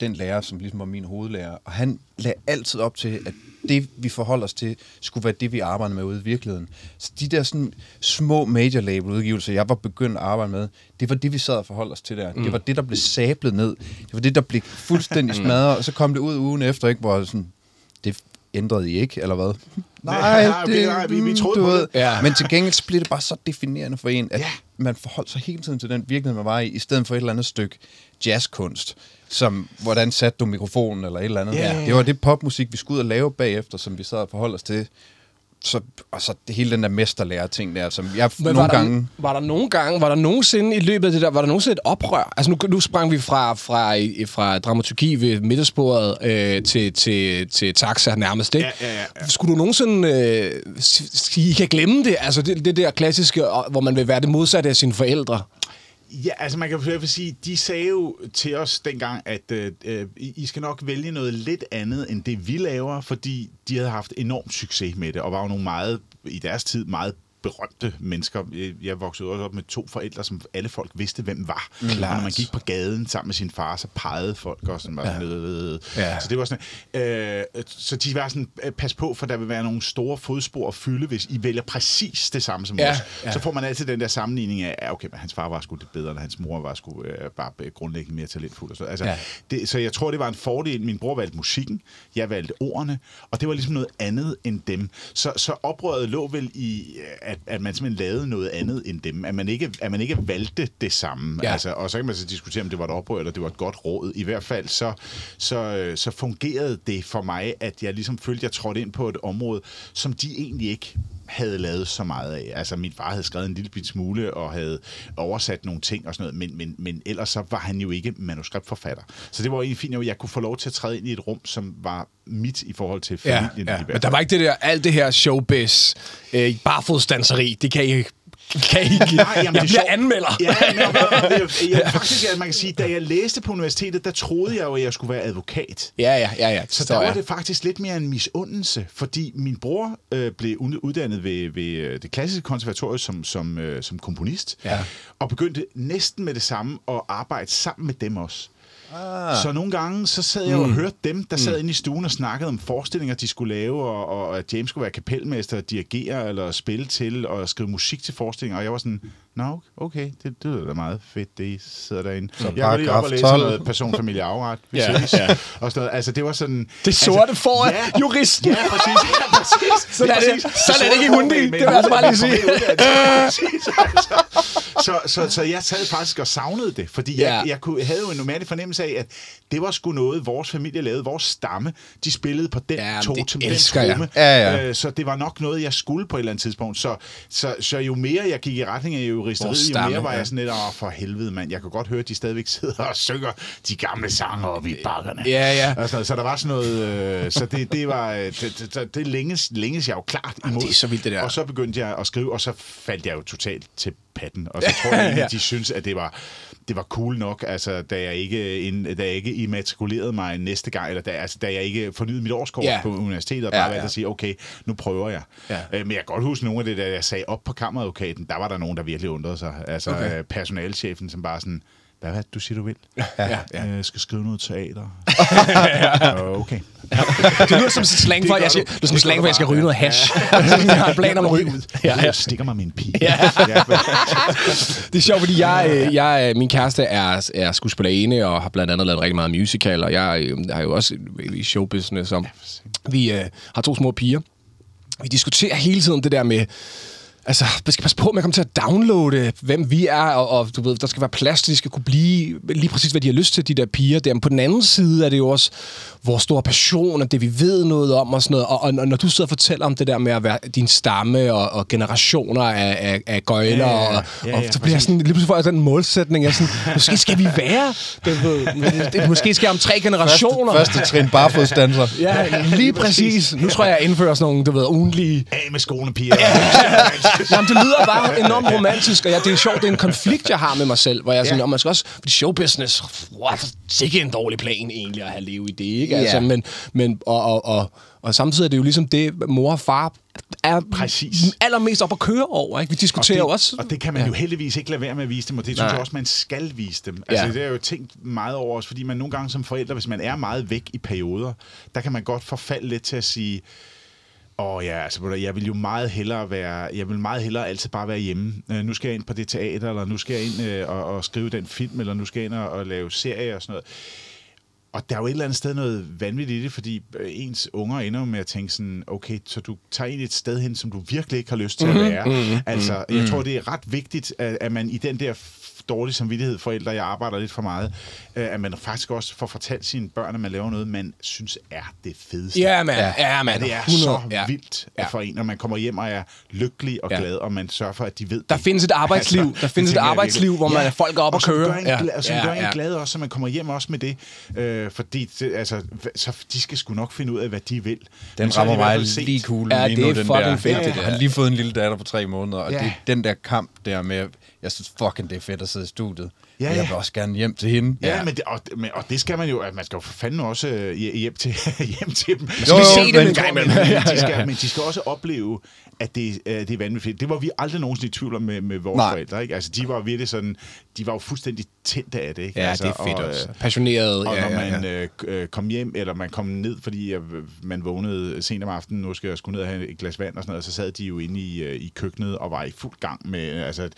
den lærer, som ligesom var min hovedlærer. Og han lagde altid op til, at det, vi forholder os til, skulle være det, vi arbejder med ude i virkeligheden. Så de der sådan små major label udgivelser, jeg var begyndt at arbejde med, det var det, vi sad og forholdt os til der. Mm. Det var det, der blev sablet ned. Det var det, der blev fuldstændig smadret, og så kom det ud ugen efter, ikke, hvor sådan, det ændrede I ikke, eller hvad? Nej, okay, nej, vi- vi troede du på det. Ja. Men til gengæld så bliver det bare så definerende for en, at Ja. man forholdt sig hele tiden til den virkelighed, man var i, i stedet for et eller andet stykke jazzkunst, som hvordan satte du mikrofonen eller et eller andet. Ja, ja. Det var det popmusik, vi skulle ud og lave bagefter, som vi sad og forholdt os til så, og så det hele den der mesterlærer ting der, som jeg Men nogle var, gange... der, var der nogle gange, var der nogensinde i løbet af det der, var der nogensinde et oprør? Altså nu, nu sprang vi fra, fra, fra dramaturgi ved midtersporet øh, til, til, til taxa nærmest, ikke? Ja, ja, ja. Skulle du nogensinde øh, sige, I kan glemme det? Altså det, det der klassiske, hvor man vil være det modsatte af sine forældre. Ja, altså man kan i hvert fald sige, de sagde jo til os dengang, at øh, øh, I skal nok vælge noget lidt andet, end det vi laver, fordi de havde haft enorm succes med det, og var jo nogle meget, i deres tid, meget berømte mennesker. Jeg- voksede også op med to forældre, som alle folk vidste, hvem var. Klart. Og når man gik på gaden sammen med sin far, så pegede folk også sådan, ja. noget. Ja. Så det var sådan, øh, så de var sådan, øh, pas på, for der vil være nogle store fodspor at fylde, hvis I vælger præcis det samme som Ja, os. ja. Så får man altid den der sammenligning af, ja, okay, men hans far var sgu lidt bedre, eller hans mor var sgu øh, bare øh, grundlæggende mere talentfuld. Og så. Altså, ja. det, så jeg tror, det var en fordel. Min bror valgte musikken, jeg valgte ordene, og det var ligesom noget andet end dem. Så, så oprøret lå vel i, øh, at, at man simpelthen lavede noget andet end dem. At man ikke, at man ikke valgte det samme. Ja. Altså, og så kan man så diskutere, om det var et oprør, eller det var et godt råd. I hvert fald så, så, øh, så fungerede det for mig, at jeg ligesom følte, at jeg trådte ind på et område, som de egentlig ikke havde lavet så meget af. Altså, min far havde skrevet en lille bit smule og havde oversat nogle ting og sådan noget, men, men, men ellers så var han jo ikke manuskriptforfatter. Så det var egentlig fint, at jeg kunne få lov til at træde ind i et rum, som var mit i forhold til Ja, familien. ja. hvert Men der var ikke det der, alt det her showbiz, øh, barfodsdanseri, det kan I kan ikke. Nej, jamen, jeg det er bliver anmelder. Ja, men, det, er- jeg, faktisk, at man kan sige, da jeg læste på universitetet, der troede jeg jo, at jeg skulle være advokat. ja, ja, ja, ja. Så der var det faktisk lidt mere en misundelse, fordi min bror øh, blev uddannet ved, ved øh, det klassiske konservatorium som, som, øh, som komponist, Ja. og begyndte næsten med det samme at arbejde sammen med dem også. Ah. Så nogle gange, så sad jeg jo og hørte dem, der sad mm. inde i stuen og snakkede om forestillinger, de skulle lave, og, og at James skulle være kapelmester, dirigere eller spille til, og skrive musik til forestillinger, og jeg var sådan, nå, okay, det, det lyder da meget fedt, det I sidder derinde. Så jeg var lige oppe og læse 12. noget personfamilie afret, Ja, ja. og sådan noget. Altså, det var sådan... Det sorte får ja, juristen. Ja, præcis. Ja, præcis. Sådan er det- sådan er det ikke i Hundi. Det vil jeg altså bare lige sige. Altså. så, så, så jeg sad faktisk og savnede det, fordi jeg, jeg kunne, havde jo en normal fornemmelse af, at det var sgu noget, vores familie lavede, vores stamme, de spillede på den Ja, to det til den tromme. Ja, ja. Øh, Så det var nok noget, jeg skulle på et eller andet tidspunkt. Så, så, så jo mere jeg gik i retning af juristeriet, jo mere var jeg sådan lidt, åh, for helvede, mand. Jeg kunne godt høre, at de stadigvæk sidder og synger de gamle sange oppe i bakkerne. Ja, ja. Altså, så der var sådan noget... Øh, så det, det var... øh, Det, det, det, længes, længes jeg jo klart imod. det er så vildt, det der. Og så begyndte jeg at skrive, og så faldt jeg jo totalt til patten. Og så tror jeg at de synes, at det var, det var cool nok, altså, da, jeg ikke, en, da jeg ikke immatrikulerede mig næste gang, eller da, altså, da jeg ikke fornyede mit årskort Ja. på universitetet, og Ja, bare valgte ja. at sige, okay, nu prøver jeg. Ja. Øh, men jeg kan godt huske nogle af det, da jeg sagde op på kammeradvokaten, der var der nogen, der virkelig undrede sig. Altså Okay. okay. personalchefen, som bare sådan, hvad er det, du siger, du vil? Ja, ja. Jeg skal skrive noget teater. okay. Det lyder som slang for, at jeg skal, det som slang for, jeg skal ryge noget hash. jeg har en plan om at ryge. Ja, ja. Jeg stikker mig med en pige. Ja. Det er sjovt, fordi jeg, øh, jeg, øh, min kæreste er, er skuespillerinde og har blandt andet lavet rigtig meget musical, og jeg øh, har jo også i showbusiness. Og vi øh, har to små piger. Vi diskuterer hele tiden det der med, Altså, vi skal passe på med at komme til at downloade, hvem vi er, og, og du ved, der skal være plads, til, de skal kunne blive lige præcis, hvad de har lyst til, de der piger der. Men på den anden side er det jo også vores store passion, og det vi ved noget om og sådan noget. Og, og, og når du sidder og fortæller om det der med at være din stamme og, og generationer af, af, af gøjler, Ja, ja, ja. og, Ja, og ja, så bliver jeg sådan, lige pludselig får jeg den målsætning, jeg sådan, måske skal vi være, du ved, det, måske skal jeg om tre generationer. Første, første trin barfodsdanser. Ja, lige præcis. Nu tror jeg, jeg indfører sådan nogle, du ved, ugentlige Af med skoene, piger. Jamen, det lyder bare enormt romantisk, og ja, det er sjovt, det er en konflikt, jeg har med mig selv, hvor jeg er sådan, Ja. ja. man skal også, fordi showbusiness, what, sikke en dårlig plan egentlig at have leve i det, ikke? Ja. Altså, men, men og, og, og, og samtidig er det jo ligesom det, mor og far er Præcis. allermest op at køre over, ikke? Vi diskuterer det, jo også... Og det kan man ja. jo heldigvis ikke lade være med at vise dem, og det synes Nej. jeg også, man skal vise dem. Altså, Ja. det jeg jo tænkt meget over også, fordi man nogle gange som forældre, hvis man er meget væk i perioder, der kan man godt forfalde lidt til at sige, Åh oh, ja, altså jeg vil jo meget hellere være, jeg vil meget hellere altid bare være hjemme. Øh, nu skal jeg ind på det teater, eller nu skal jeg ind øh, og, og skrive den film, eller nu skal jeg ind og, og lave serie og sådan noget. Og der er jo et eller andet sted noget vanvittigt i det, fordi øh, ens unger ender med at tænke sådan, okay, så du tager ind et sted hen, som du virkelig ikke har lyst til at være. Mm-hmm. Altså, jeg tror, det er ret vigtigt, at, at man i den der dårlig samvittighed forældre, jeg arbejder lidt for meget, øh, at man faktisk også får fortalt sine børn, at man laver noget, man synes er det fedeste. Ja, mand. Ja, ja Ja, mand. det er 100. så ja. vildt Ja. ja. for en, når man kommer hjem og er lykkelig og Ja. glad, og man sørger for, at de ved Der det. findes et arbejdsliv. Der det findes et jeg arbejdsliv, hvor man folk er op og og som køre. Gør en, Ja. ja. glad, som Ja, gør en ja. glad også, så man kommer hjem også med det. Øh, fordi det, altså, så de skal sgu nok finde ud af, hvad de vil. Den Men er rammer mig lige cool Ja, lige det nu, er den fucking der. fedt, Jeg det der. har lige fået en lille datter på tre måneder, og Ja. det, den der kamp der med, jeg synes fucking, det er fedt at sidde i studiet. Ja, Og Jeg ja. vil også gerne hjem til hende. Ja, ja. Men, det, og, men, og det skal man jo, at man skal jo for fanden også øh, hje- hjem til, hjem til dem. Jo, jo, se dem en gang men, imellem. men, Ja, de skal, ja. men de skal også opleve, at det, øh, det er vanvittigt. Det var vi aldrig nogensinde i tvivl om med, med vores Nej. forældre. Ikke? Altså, de var virkelig sådan, de var jo fuldstændig tændte af det. Ikke? Ja, altså, det er fedt og, også. øh, Passioneret. Og ja, når ja, man ja. øh, k- øh, kom hjem, eller man kom ned, fordi øh, man vågnede sent om aftenen, nu skal jeg skulle ned og have et glas vand og sådan noget, så sad de jo inde i, øh, i køkkenet og var i fuld gang med øh, altså,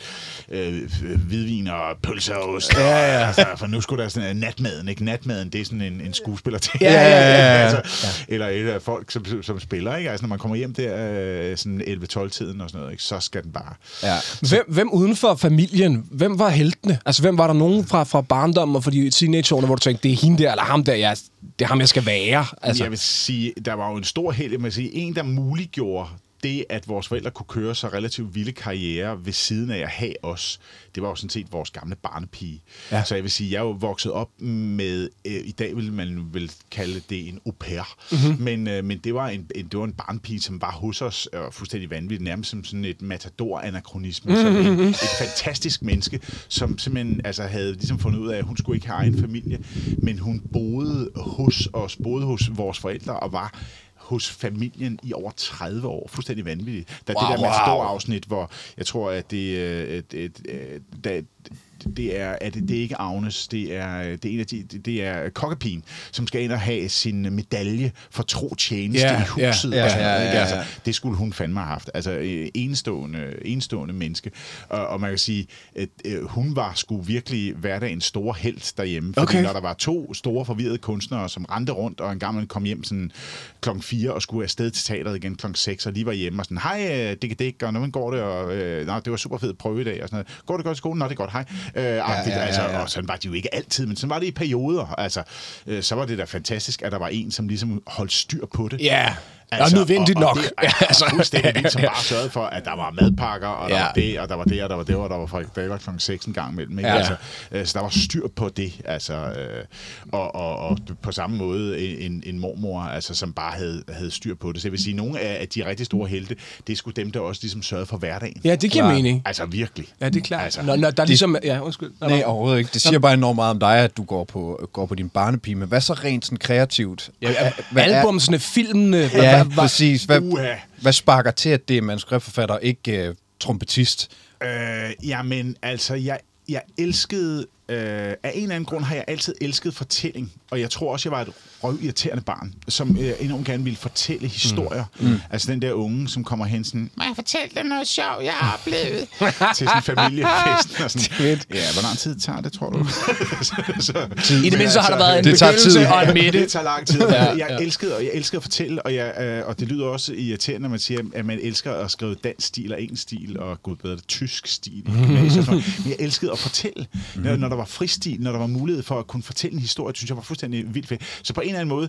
øh, hvidvin og pølser og ost. Ja, ja. Altså, for nu skulle der sådan en natmaden, ikke? Natmaden, det er sådan en, en skuespiller til. Ja, ja, ja, ja. altså, Eller et af folk, som, som spiller, ikke? Altså, når man kommer hjem der øh, sådan 11-12-tiden og sådan noget, ikke? så skal den bare... Ja. Hvem, hvem uden for familien, hvem var heltene? Altså, hvem var der nogen fra, fra barndommen og fra de teenageårene, hvor du tænkte, det er hende der, eller ham der, jeg, det er ham, jeg skal være? Altså, Altså. Jeg vil sige, der var jo en stor held, jeg vil sige, en, der muliggjorde det, at vores forældre kunne køre så relativt vilde karriere ved siden af at have os, det var jo sådan set vores gamle barnepige. Ja. Så jeg vil sige, jeg er jo vokset op med, øh, i dag vil man vel kalde det en au pair, mm-hmm. men, øh, men det, var en, en, det var en barnepige, som var hos os, og fuldstændig vanvittigt, nærmest som sådan et matador-anachronisme, mm-hmm. som en, et fantastisk menneske, som simpelthen altså, havde ligesom fundet ud af, at hun skulle ikke have egen familie, men hun boede hos os, boede hos vores forældre, og var hos familien i over 30 år. Fuldstændig vanvittigt. Der er Wow, det der wow. Matador-afsnit, hvor jeg tror, at det, øh, et, et, et, da, det er, at det, det er ikke Agnes, det er, det er en af de, det, det er kokkepin, som skal ind og have sin medalje for tro tjeneste Ja, i huset. ja, og sådan ja, noget, ja, ikke? ja. Altså, det skulle hun fandme have haft. Altså, øh, enestående, enestående menneske. Og, og man kan sige, at øh, hun var sgu virkelig hverdagens store held derhjemme. Fordi Okay. når der var to store forvirrede kunstnere, som rendte rundt, og en gammel kom hjem sådan klokken 4 og skulle afsted til teateret igen klokken 6, og lige var hjemme og sådan, hej, øh, Dikke Dik, og hvordan går det? Og, øh, Nå, det var super fedt prøve i dag, og sådan noget. Går det godt i skolen? Nå, det er godt, hej. Øh, ja, ja, ja, altså, ja. Og sådan var det jo ikke altid, men sådan var det i perioder. Altså, øh, så var det da fantastisk, at der var en, som ligesom holdt styr på det. Ja, og nødvendigt og, og nok. Det, altså, Altså. fuldstændig vildt, som bare sørgede for, at der var madpakker, og der Ja. var det, og der var det, og der var det, og der var fredagsbager klokken 6 en gang imellem. Ikke? Ja. Altså, øh, så der var styr på det. Altså, øh, og, og, og på samme måde en, en mormor, altså, som bare havde, havde styr på det. Så jeg vil sige, nogle af de rigtig store helte, det er sgu dem, der også ligesom sørgede for hverdagen. Ja, det giver Klar. mening. Altså virkelig. Ja, det er klart. Altså, når, når der ligesom... Ja, undskyld. Nej, nå. overhovedet ikke. Det siger bare enormt meget om dig, at du går på, går på din barnepige. Men hvad så rent sådan kreativt? Ja, Hvad er- albumsene, filmene... Ja, hvad- hvad- præcis. Hvad, Uha. hvad sparker til, at det er manuskriptforfatter, ikke uh, trompetist? Øh, jamen, altså, jeg, jeg elskede... Øh, af en eller anden grund har jeg altid elsket fortælling, og jeg tror også, jeg var et røvirriterende barn, som øh, enormt gerne ville fortælle historier. Mm. Altså den der unge, som kommer hen sådan, må jeg fortælle dem noget sjovt, jeg har oplevet? til sådan en familiefest. Og sådan, ja, hvor lang tid tager det, tror du? så, så, I det mindste har der været en Det begyndelse tid. og en midte. det tager lang tid. Ja, ja, jeg elskede, og jeg elskede at fortælle, og, jeg, øh, og det lyder også irriterende, når man siger, at man elsker at skrive dansk stil og engelsk stil, og gud bedre tysk stil. Men jeg elskede at fortælle, når, når der var fristil, når der var mulighed for at kunne fortælle en historie, synes jeg var fuldstændig vildt fedt. Så på en eller anden måde,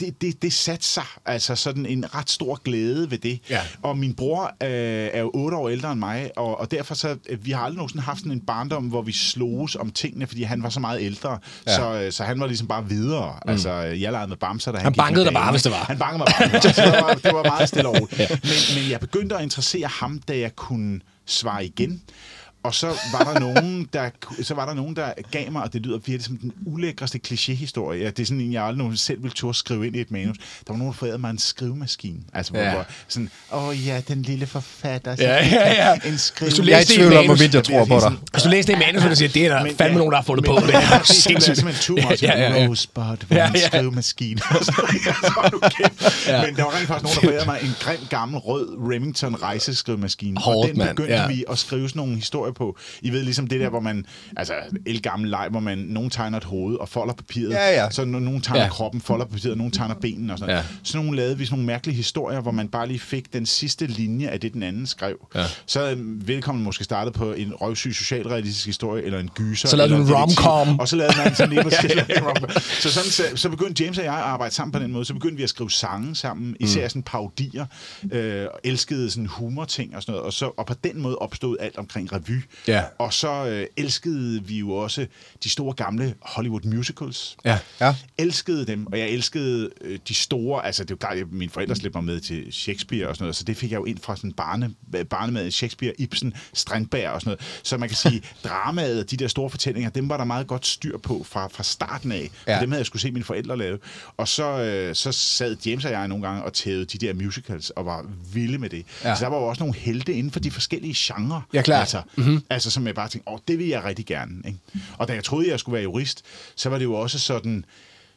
det, det, det satte sig altså sådan en ret stor glæde ved det. Ja. Og min bror øh, er jo otte år ældre end mig, og, og derfor så, øh, vi har aldrig nogensinde haft sådan en barndom, hvor vi sloges om tingene, fordi han var så meget ældre. Ja. Så, øh, så han var ligesom bare videre. Mm. Altså, jeg legede med bamser, da han, Han gik bankede dig bare, hvis det var. Han bankede mig bare. det var. Så det, var, det var meget stille og roligt. men, men jeg begyndte at interessere ham, da jeg kunne svare igen. Og så var der nogen, der, så var der nogen, der gav mig, og det lyder virkelig som den ulækreste klichéhistorie. Ja, det er sådan en, jeg aldrig nogen selv ville turde skrive ind i et manus. Der var nogen, der forærede mig en skrivemaskine. Altså, hvor, Ja. hvor sådan, åh ja, den lille forfatter. Så Ja, ja, ja. En skrive. Hvis du er læste det i om, manus. hvorvidt jeg tror på dig. Hvis du læste det i manus, så du siger, det er der Men- fandme ja, nogen, der har fundet på men- det. men- Det er Det er simpelthen too much. Ja, ja, ja. Rosebud var Ja, en ja. skrivemaskine. Men der var rent faktisk nogen, der forærede mig en grim, gammel, rød Remington rejseskrivemaskine. Hårdt, og den begyndte Ja. vi at skrive sådan nogle historier på. I ved ligesom det der, hvor man, altså el gammel leg, hvor man, nogen tegner et hoved og folder papiret. Ja, ja. Så no- nogen tegner Ja. kroppen, folder papiret, og nogen tegner benene og sådan noget. Ja. Sådan nogle lavede vi sådan nogle mærkelige historier, hvor man bare lige fik den sidste linje af det, den anden skrev. Ja. Så havde velkommen måske startet på en røvsyg socialrealistisk historie, eller en gyser. Så lavede du en rom-com. Og så lavede man sådan lige præcis. Så, sådan, så, så begyndte James og jeg at arbejde sammen på den måde. Så begyndte vi at skrive sange sammen, især Mm. sådan parodier, øh, og elskede sådan humorting og sådan noget. Og, så, og på den måde opstod alt omkring revy. Ja. Og så øh, elskede vi jo også de store gamle Hollywood musicals. Ja. Ja. Elskede dem, og jeg elskede øh, de store, altså det er jo klart, at mine forældre slæbte mig med til Shakespeare og sådan noget, så det fik jeg jo ind fra sådan barne, barnemad, Shakespeare, Ibsen, Strandberg og sådan noget. Så man kan sige, dramaet, de der store fortællinger, dem var der meget godt styr på fra, fra starten af. Ja. Dem havde jeg skulle se mine forældre lave. Og så, øh, så sad James og jeg nogle gange og tævede de der musicals og var vilde med det. Ja. Så der var jo også nogle helte inden for de forskellige genrer. Ja, klart. Altså, mm-hmm. Mm. altså som jeg bare tænkte, åh, det vil jeg rigtig gerne. Ikke? Og da jeg troede, jeg skulle være jurist, så var det jo også sådan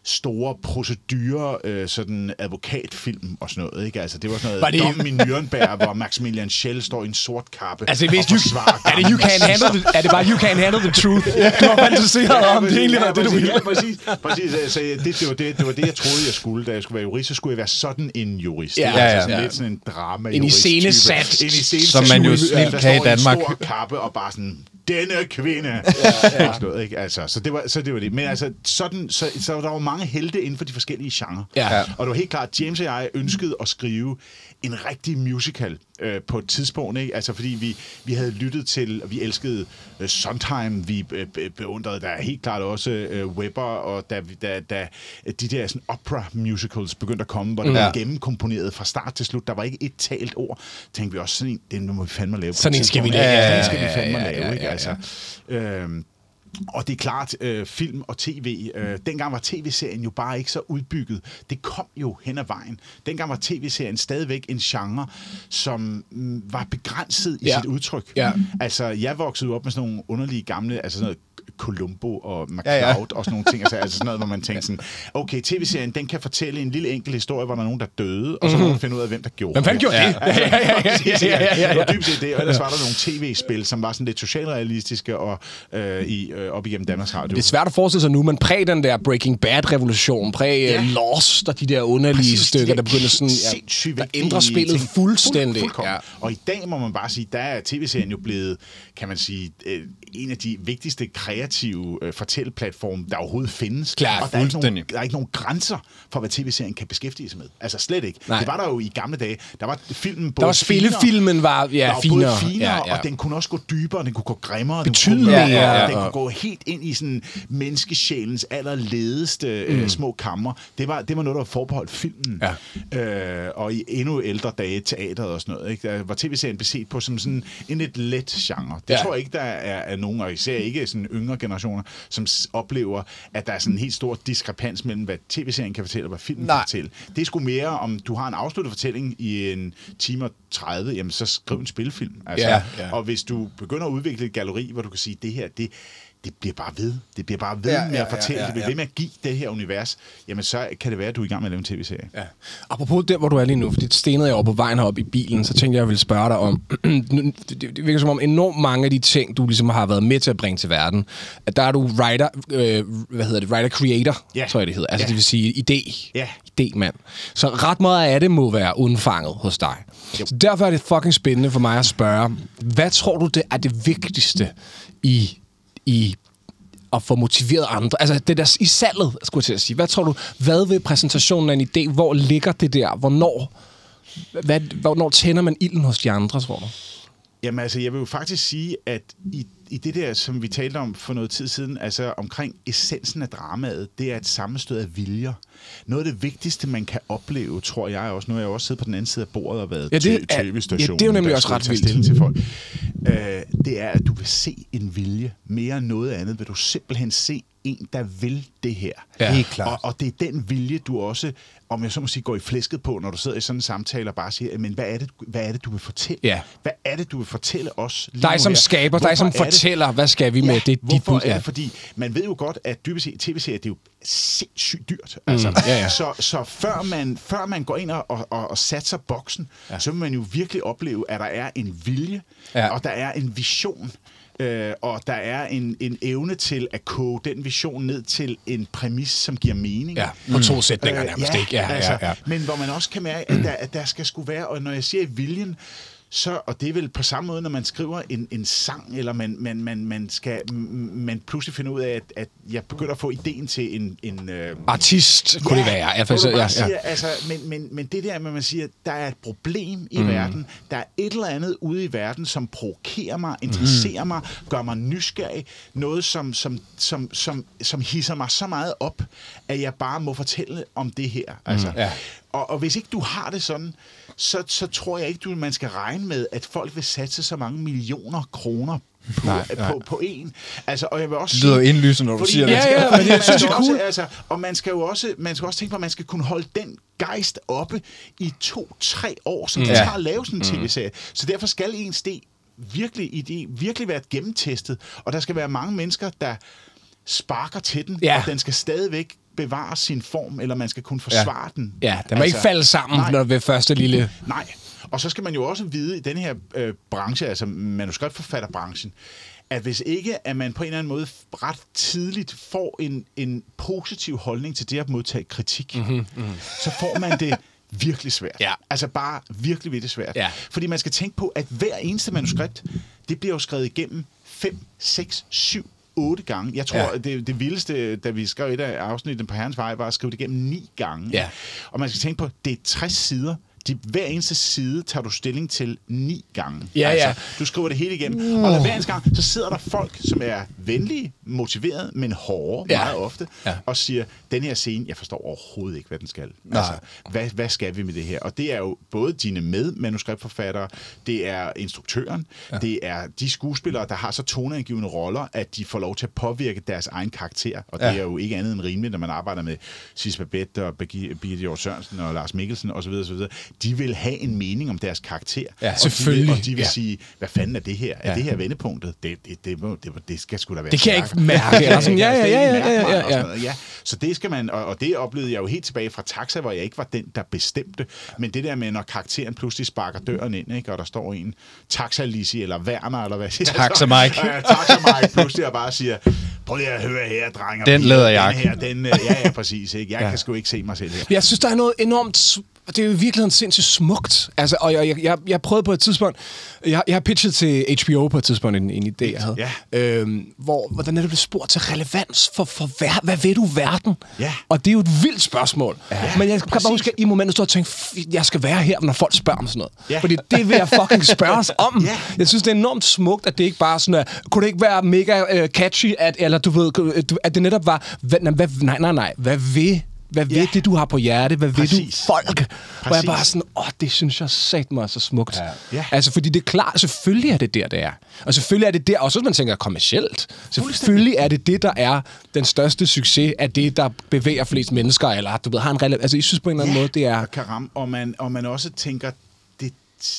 store procedurer, øh, sådan advokatfilm og sådan noget, ikke? Altså, det var sådan noget Var det- var dom i Nürnberg, hvor Maximilian Schell står i en sort kappe Altså, hvis og du, forsvarer er, det you can't handle the, er det bare you can't handle the truth? Du har fantaseret om, det egentlig var det, du ville. Ja, præcis. præcis. Altså, det, det, var det, det var det, jeg troede, jeg skulle. Da jeg skulle være jurist, så skulle jeg være sådan en jurist. Ja, ja, altså, ja. sådan Ja. lidt sådan en drama En iscenesat- En iscenesat Som man jo snilt kan i Danmark. en stor kappe og bare sådan, denne kvinde. Ja, ja. Sådan noget, ikke? Altså, så, det var, så det var det. Men altså, sådan, så, så der var mange helte inden for de forskellige genrer. Ja. Ja. Og det var helt klart, James og jeg ønskede at skrive en rigtig musical øh, på et tidspunkt. Ikke? Altså, fordi vi, vi havde lyttet til, og vi elskede øh, Sondheim, vi øh, be- beundrede der er helt klart også øh, Webber, og da, da, da de der sådan, opera musicals begyndte at komme, hvor det Ja. var gennemkomponeret fra start til slut, der var ikke et talt ord, tænkte vi også, sådan en, den må vi fandme lave. Sådan en skal vi lave. Ja, Ja, den skal vi ja, fandme ja, lave, ja, ikke? ja, Altså, øhm, og det er klart, øh, film og tv, øh, dengang var tv-serien jo bare ikke så udbygget. Det kom jo hen ad vejen. Dengang var tv-serien stadigvæk en genre, som mm, var begrænset i Ja. sit udtryk. Ja. Altså, jeg voksede op med sådan nogle underlige gamle, altså sådan noget Columbo og McCloud Ja, ja, og sådan nogle ting. Altså, altså sådan noget, hvor man tænker sådan, okay, tv-serien, den kan fortælle en lille enkel historie, hvor der er nogen, der døde, og så må man finde ud af, hvem der gjorde Hvem fanden gjorde det? Ja, ja, ja, Ja, ja, ja, ja. Det set det. Og ellers var der nogle tv-spil, som var sådan lidt socialrealistiske og øh, i, øh, op igennem Danmarks Radio. Det er svært at forestille sig nu, men præg den der Breaking Bad-revolution, præg ja. Ja. Lost og de der underlige Præcis, stykker, der begynder sådan, ja, der ændrer spillet fuldstændig. fuldkommen. Ja. Og i dag må man bare sige, der er tv-serien jo blevet, kan man sige, øh, en af de vigtigste kreative øh, fortælleplatforme, der overhovedet findes. Klart, og der er, ikke nogen, der er ikke nogen grænser for, hvad tv-serien kan beskæftige sig med. Altså slet ikke. Nej. Det var der jo i gamle dage. Der var filmen både Der var spillefilmen var ja, der var finere. både finere, ja, ja. og den kunne også gå dybere, den kunne gå grimmere. Den Betydeligt kunne, gå, mere, ja, ja. den kunne gå helt ind i sådan menneskesjælens allerledeste mm. øh, små kammer. Det var, det var noget, der var forbeholdt filmen. Ja. Øh, og i endnu ældre dage, teateret og sådan noget. Ikke? Der var tv-serien beset på som sådan en lidt let genre. Det Ja. ja. tror jeg ikke, der er, er nogen, og især ikke sådan yngre generationer, som oplever, at der er sådan en helt stor diskrepans mellem, hvad tv-serien kan fortælle, og hvad filmen Nej. kan fortælle. Det er sgu mere, om du har en afsluttet fortælling i en time og 30, jamen så skriv en spilfilm. Altså, Ja, ja. Og hvis du begynder at udvikle et galleri, hvor du kan sige, det her, det, det bliver bare ved. Det bliver bare ved Ja, med ja, at fortælle. ja, ja, Det bliver ved med at give det her univers. Jamen så kan det være, at du er i gang med at lave en tv-serie. Ja. Apropos der, hvor du er lige nu, for det stenede jeg over på vejen herop i bilen, så tænkte jeg, jeg ville spørge dig om, det virker som om enormt mange af de ting, du ligesom har været med til at bringe til verden, at der er du writer, øh, hvad hedder det, writer-creator, Ja. tror jeg det hedder. Altså Ja. det vil sige idé. Ja. Idé-mand. Så ret meget af det må være undfanget hos dig. Jo. Så derfor er det fucking spændende for mig at spørge, hvad tror du, det er det vigtigste i, i at få motiveret andre. Altså det der i salget, skulle jeg til at sige. Hvad tror du, hvad ved præsentationen af en idé, hvor ligger det der? Hvornår, hvad, hvornår tænder man ilden hos de andre, tror du? Jamen altså, jeg vil jo faktisk sige, at i, i det der, som vi talte om for noget tid siden, altså omkring essensen af dramaet, det er et sammenstød af viljer. Noget af det vigtigste, man kan opleve, tror jeg også, nu har jeg også siddet på den anden side af bordet og været Ja, det tv-station. ja, det er jo nemlig også ret vildt. Til folk. Øh, det er, at du vil se en vilje. Mere end noget andet vil du simpelthen se en, der vil det det her. Ja. Helt klart. Og, og det er den vilje, du også, om jeg så må sige, går i flæsket på, når du sidder i sådan en samtale og bare siger, men hvad er det, hvad er det du vil fortælle? Ja. Hvad er det, du vil fortælle os lige Dig som her? skaber, dig Hvorfor som er det- fortæller, hvad skal vi med? Det er dit hvorfor bud. er Ja. det? Fordi man ved jo godt, at dybest set tv-serier, det er jo sindssygt dyrt. Altså. Mm, ja, ja. Så, så før, man, før man går ind og, og, og, satser boksen, ja. så vil man jo virkelig opleve, at der er en vilje, Ja. ja. og der er en vision, øh, og der er en, en evne til at koge den vision ned til en præmis, som giver mening. Ja, på to sætninger nærmest, ikke? Ja, altså, ja, ja. Men hvor man også kan mærke, at der, at der skal skulle være, og når jeg siger viljen, så, og det er vel på samme måde, når man skriver en, en sang, eller man, man, man, man, skal, man pludselig finder ud af, at, at jeg begynder at få ideen til en... en øh, Artist kunne det være. Ja, for, du ja, ja. Siger, altså, men, men, men det der med, at man siger, der er et problem i mm. verden, der er et eller andet ude i verden, som provokerer mig, interesserer mm. mig, gør mig nysgerrig, noget som, som, som, som, som hisser mig så meget op, at jeg bare må fortælle om det her. Altså. ja. Og, og hvis ikke du har det sådan, så, så tror jeg ikke, du, man skal regne med, at folk vil satse så mange millioner kroner på, Nej, nej, på, på en. Altså, og jeg vil også Det lyder indlysende, når du fordi siger det. Ja, ja, men jeg synes, det er også- cool. Altså, og man skal jo også, man skal også tænke på, at man skal kunne holde den gejst oppe i to-tre år, som det Ja. tager at lave sådan en tv-serie. Så derfor skal en sten virkelig, i det, virkelig være gennemtestet, og der skal være mange mennesker, der sparker til den, Ja. og den skal stadigvæk bevare sin form, eller man skal kunne forsvare den. Ja, den må ikke falde sammen, nej. når ved første lille... Nej, og så skal man jo også vide i den her øh, branche, altså manuskriptforfatterbranchen, at hvis ikke, at man på en eller anden måde ret tidligt får en, en positiv holdning til det at modtage kritik, mm-hmm, mm-hmm. så får man det virkelig svært. Ja. Altså bare virkelig, virkelig svært. Ja. Fordi man skal tænke på, at hver eneste manuskript, det bliver jo skrevet igennem 5, 6, 7, 8 gange. Jeg tror, Ja. det, det vildeste, da vi skrev et af afsnitten på Herrens Vej, var at skrive det igennem 9 gange. Ja. Og man skal tænke på, det er 60 sider. De, hver eneste side tager du stilling til ni gange. Altså, Ja, ja. Du skriver det hele igennem. Og hver eneste gang, så sidder der folk, som er venlige, motiverede, men hårde Ja. meget ofte, Ja. og siger, den her scene, jeg forstår overhovedet ikke, hvad den skal. Altså, hvad, hvad skal vi med det her? Og det er jo både dine medmanuskriptforfattere, det er instruktøren, ja. det er de skuespillere, der har så toneangivende roller, at de får lov til at påvirke deres egen karakter. Og det Ja. er jo ikke andet end rimeligt, når man arbejder med Sis Babette og Birgi- Birgitte Hjort Sørensen og Lars Mikkelsen osv. osv. De vil have en mening om deres karakter. Ja, og De selvfølgelig. vil, og de vil Ja. sige, hvad fanden er det her? Er Ja. det her vendepunktet? Det, det, det, må, det, det skal sgu da være Det kan jeg ikke mærke. Eller sådan, ja, ja, ja, ja, jeg ja, ja, ja. ja. Så det skal man, og, og det oplevede jeg jo helt tilbage fra Taxa, hvor jeg ikke var den, der bestemte. Men det der med, når karakteren pludselig sparker døren ind, ikke, og der står en Taxa Lisi eller Werner, eller hvad siger Taxa Mike. Ja, Taxa Mike pludselig og bare siger, prøv lige at høre her, dreng. og Den piger, læderjakke. Den her, den, øh, ja, ja, præcis. Ikke? Jeg ja. kan sgu ikke se mig selv her. Jeg synes, der er noget enormt... s- Det er jo i virkeligheden sindssygt smukt. Altså, og jeg, jeg, jeg, jeg prøvede på et tidspunkt... Jeg, jeg har pitchet til HBO på et tidspunkt en, en idé, jeg havde. Ja. Øhm, hvor, hvor der netop blev spurgt til relevans for, for ver, hvad ved du verden? Ja. Og det er jo et vildt spørgsmål. Ja, Men jeg kan præcis. bare huske, at i momentet stod og tænkte, "F- jeg skal være her, når folk spørger om sådan noget. Ja. Fordi det vil jeg fucking spørge os om. Ja. Jeg synes, det er enormt smukt, at det ikke bare er sådan, at, kunne det ikke være mega uh, catchy, at, eller du ved, at det netop var, hvad, nej, nej, nej, hvad vil hvad ved Ja. det, du har på hjerte? Hvad ved du Præcis. folk? Hvor jeg Præcis. bare sådan, åh, det synes jeg sat mig så smukt. Ja. Ja. Altså, fordi det er klart, selvfølgelig er det der, det er. Og selvfølgelig er det der, også hvis man tænker kommercielt. Selvfølgelig er det det, der er den største succes, af det, der bevæger flest mennesker, eller du ved, har en relevans. Altså, jeg synes på en eller anden måde, det er... og kan ramme, og man, og man også tænker det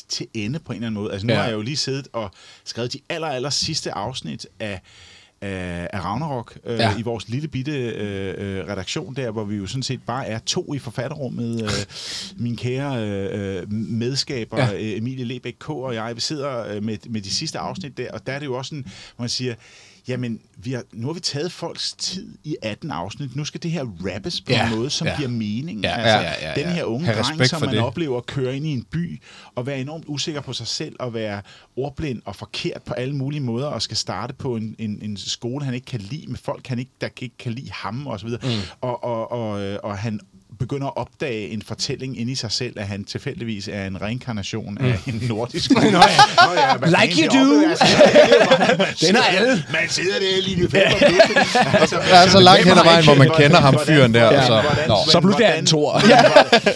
til ende på en eller anden måde. Altså nu Ja. ja. har jeg jo lige siddet og skrevet de aller, aller sidste afsnit af af, af Ragnarok øh, Ja. i vores lille bitte øh, øh, redaktion der, hvor vi jo sådan set bare er to i forfatterrummet. Øh, min kære øh, medskaber, Ja. ja. Emilie Lebæk K. og jeg, vi sidder øh, med, med de sidste afsnit der, og der er det jo også sådan, hvor man siger, jamen, vi har, nu har vi taget folks tid i 18 afsnit. Nu skal det her rappes på Ja, en måde, som ja. giver mening. Ja, altså, ja, ja, ja, Den ja. her unge dreng, som man det. oplever at køre ind i en by og være enormt usikker på sig selv og være ordblind og forkert på alle mulige måder og skal starte på en, en, en skole, han ikke kan lide med folk, han ikke, der ikke kan lide ham og så videre. Mm. Og, og, og, øh, og han begynder at opdage en fortælling inde i sig selv, at han tilfældigvis er en reinkarnation af en nordisk... Nå ja, Nå ja, Like you det do. altså, Den er alle. Man sidder der lige ved fem. Altså, Der er så langt hen ad vejen, hvor man kender ham fyren der. Ja. Så, hvordan-. Så pludselig er han Thor.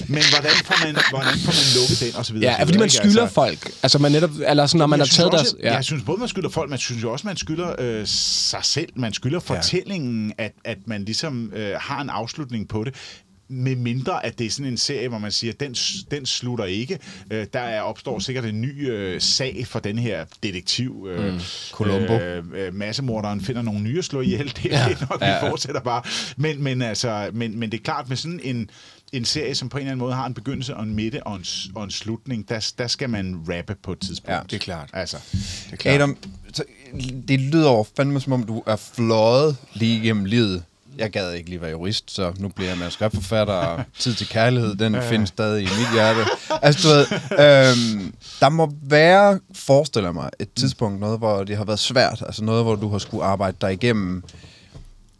Men hvordan får man, hvordan får man lukket den, og så videre. Ja, fordi man skylder Altså, folk. Altså man netop, eller sådan, når man jeg har synes taget deres... ja. Jeg synes både, man skylder folk, man synes jo også, man skylder øh, sig selv. Man skylder fortællingen, at, at man ligesom øh, har en afslutning på det. Med mindre, at det er sådan en serie, hvor man siger, den, den slutter ikke. Øh, der er, opstår sikkert en ny øh, sag for den her detektiv. Øh, Mm. Columbo. Øh, øh, massemorderen finder nogle nye at slå ihjel. Det er ja. nok, vi Ja. fortsætter bare. Men, men, altså, men, men det er klart, med sådan en, en serie, som på en eller anden måde har en begyndelse og en midte og en, og en slutning, der, der skal man rappe på et tidspunkt. Ja, det er klart. Altså, Det er klart. Adam, så, det lyder jo fandme som om, du er fløjet lige igennem livet. Jeg gad ikke lige være jurist, så nu bliver jeg manuskriptforfatter, og tid til kærlighed, den findes stadig i mit hjerte. Altså, du ved, øhm, der må være, forestiller mig, et tidspunkt, noget, hvor det har været svært, altså noget, hvor du har skulle arbejde dig igennem.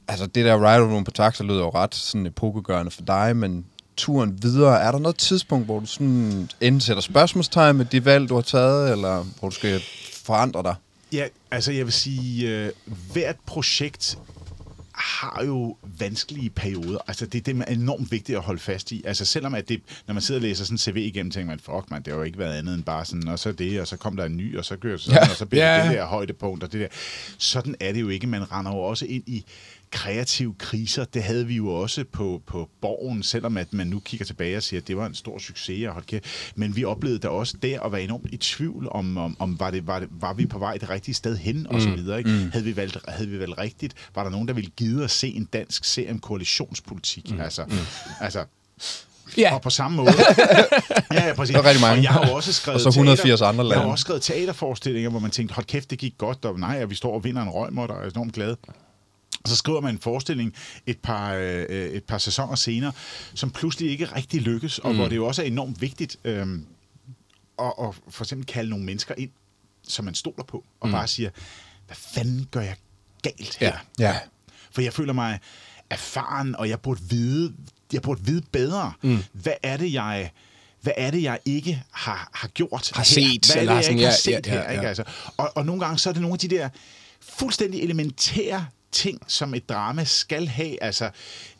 Altså, det der ride room på taxa lyder jo ret sådan epokegørende for dig, men turen videre, er der noget tidspunkt, hvor du sådan enten sætter spørgsmålstegn med de valg, du har taget, eller hvor du skal forandre dig? Ja, altså jeg vil sige, øh, hvert projekt har jo vanskelige perioder. Altså det, det er enormt vigtigt at holde fast i. Altså selvom at det, når man sidder og læser sådan en CV igennem, tænker man, fuck man, det har jo ikke været andet end bare sådan, og så det, og så kom der en ny, og så gør sådan, ja. og så bliver Ja. det det der højdepunkt, og det der. Sådan er det jo ikke. Man render jo også ind i kreative kriser. Det havde vi jo også på, på Borgen, selvom at man nu kigger tilbage og siger, at det var en stor succes. Og hold kæft. Men vi oplevede da også der at være enormt i tvivl om, om, om var, det, var, det, var vi på vej det rigtige sted hen, og så videre. Ikke? Mm. Havde, vi valgt, havde vi valgt rigtigt? Var der nogen, der ville give at se en dansk serie om koalitionspolitik? Mm. Altså, mm. altså Ja, og på samme måde. ja, ja, præcis. Der er rigtig mange. Og jeg har også skrevet Og så 180 teater, andre Jeg har lande. også skrevet teaterforestillinger, hvor man tænkte, hold kæft, det gik godt, og nej, og vi står og vinder en røgmåt, og er enormt glade. Og så skriver man en forestilling et par, øh, et par sæsoner senere, som pludselig ikke rigtig lykkes, og mm. hvor det jo også er enormt vigtigt øh, at, at for eksempel kalde nogle mennesker ind, som man stoler på, og mm. bare siger, hvad fanden gør jeg galt her? Ja. Ja. For jeg føler mig erfaren, og jeg burde vide, jeg burde vide bedre, mm. hvad er det, jeg hvad er det, jeg ikke har, har gjort Har her? set, Hvad er det, jeg ikke har ja, set ja, ja, her? Ikke? ja. Altså, og, og nogle gange så er det nogle af de der fuldstændig elementære ting, som et drama skal have, altså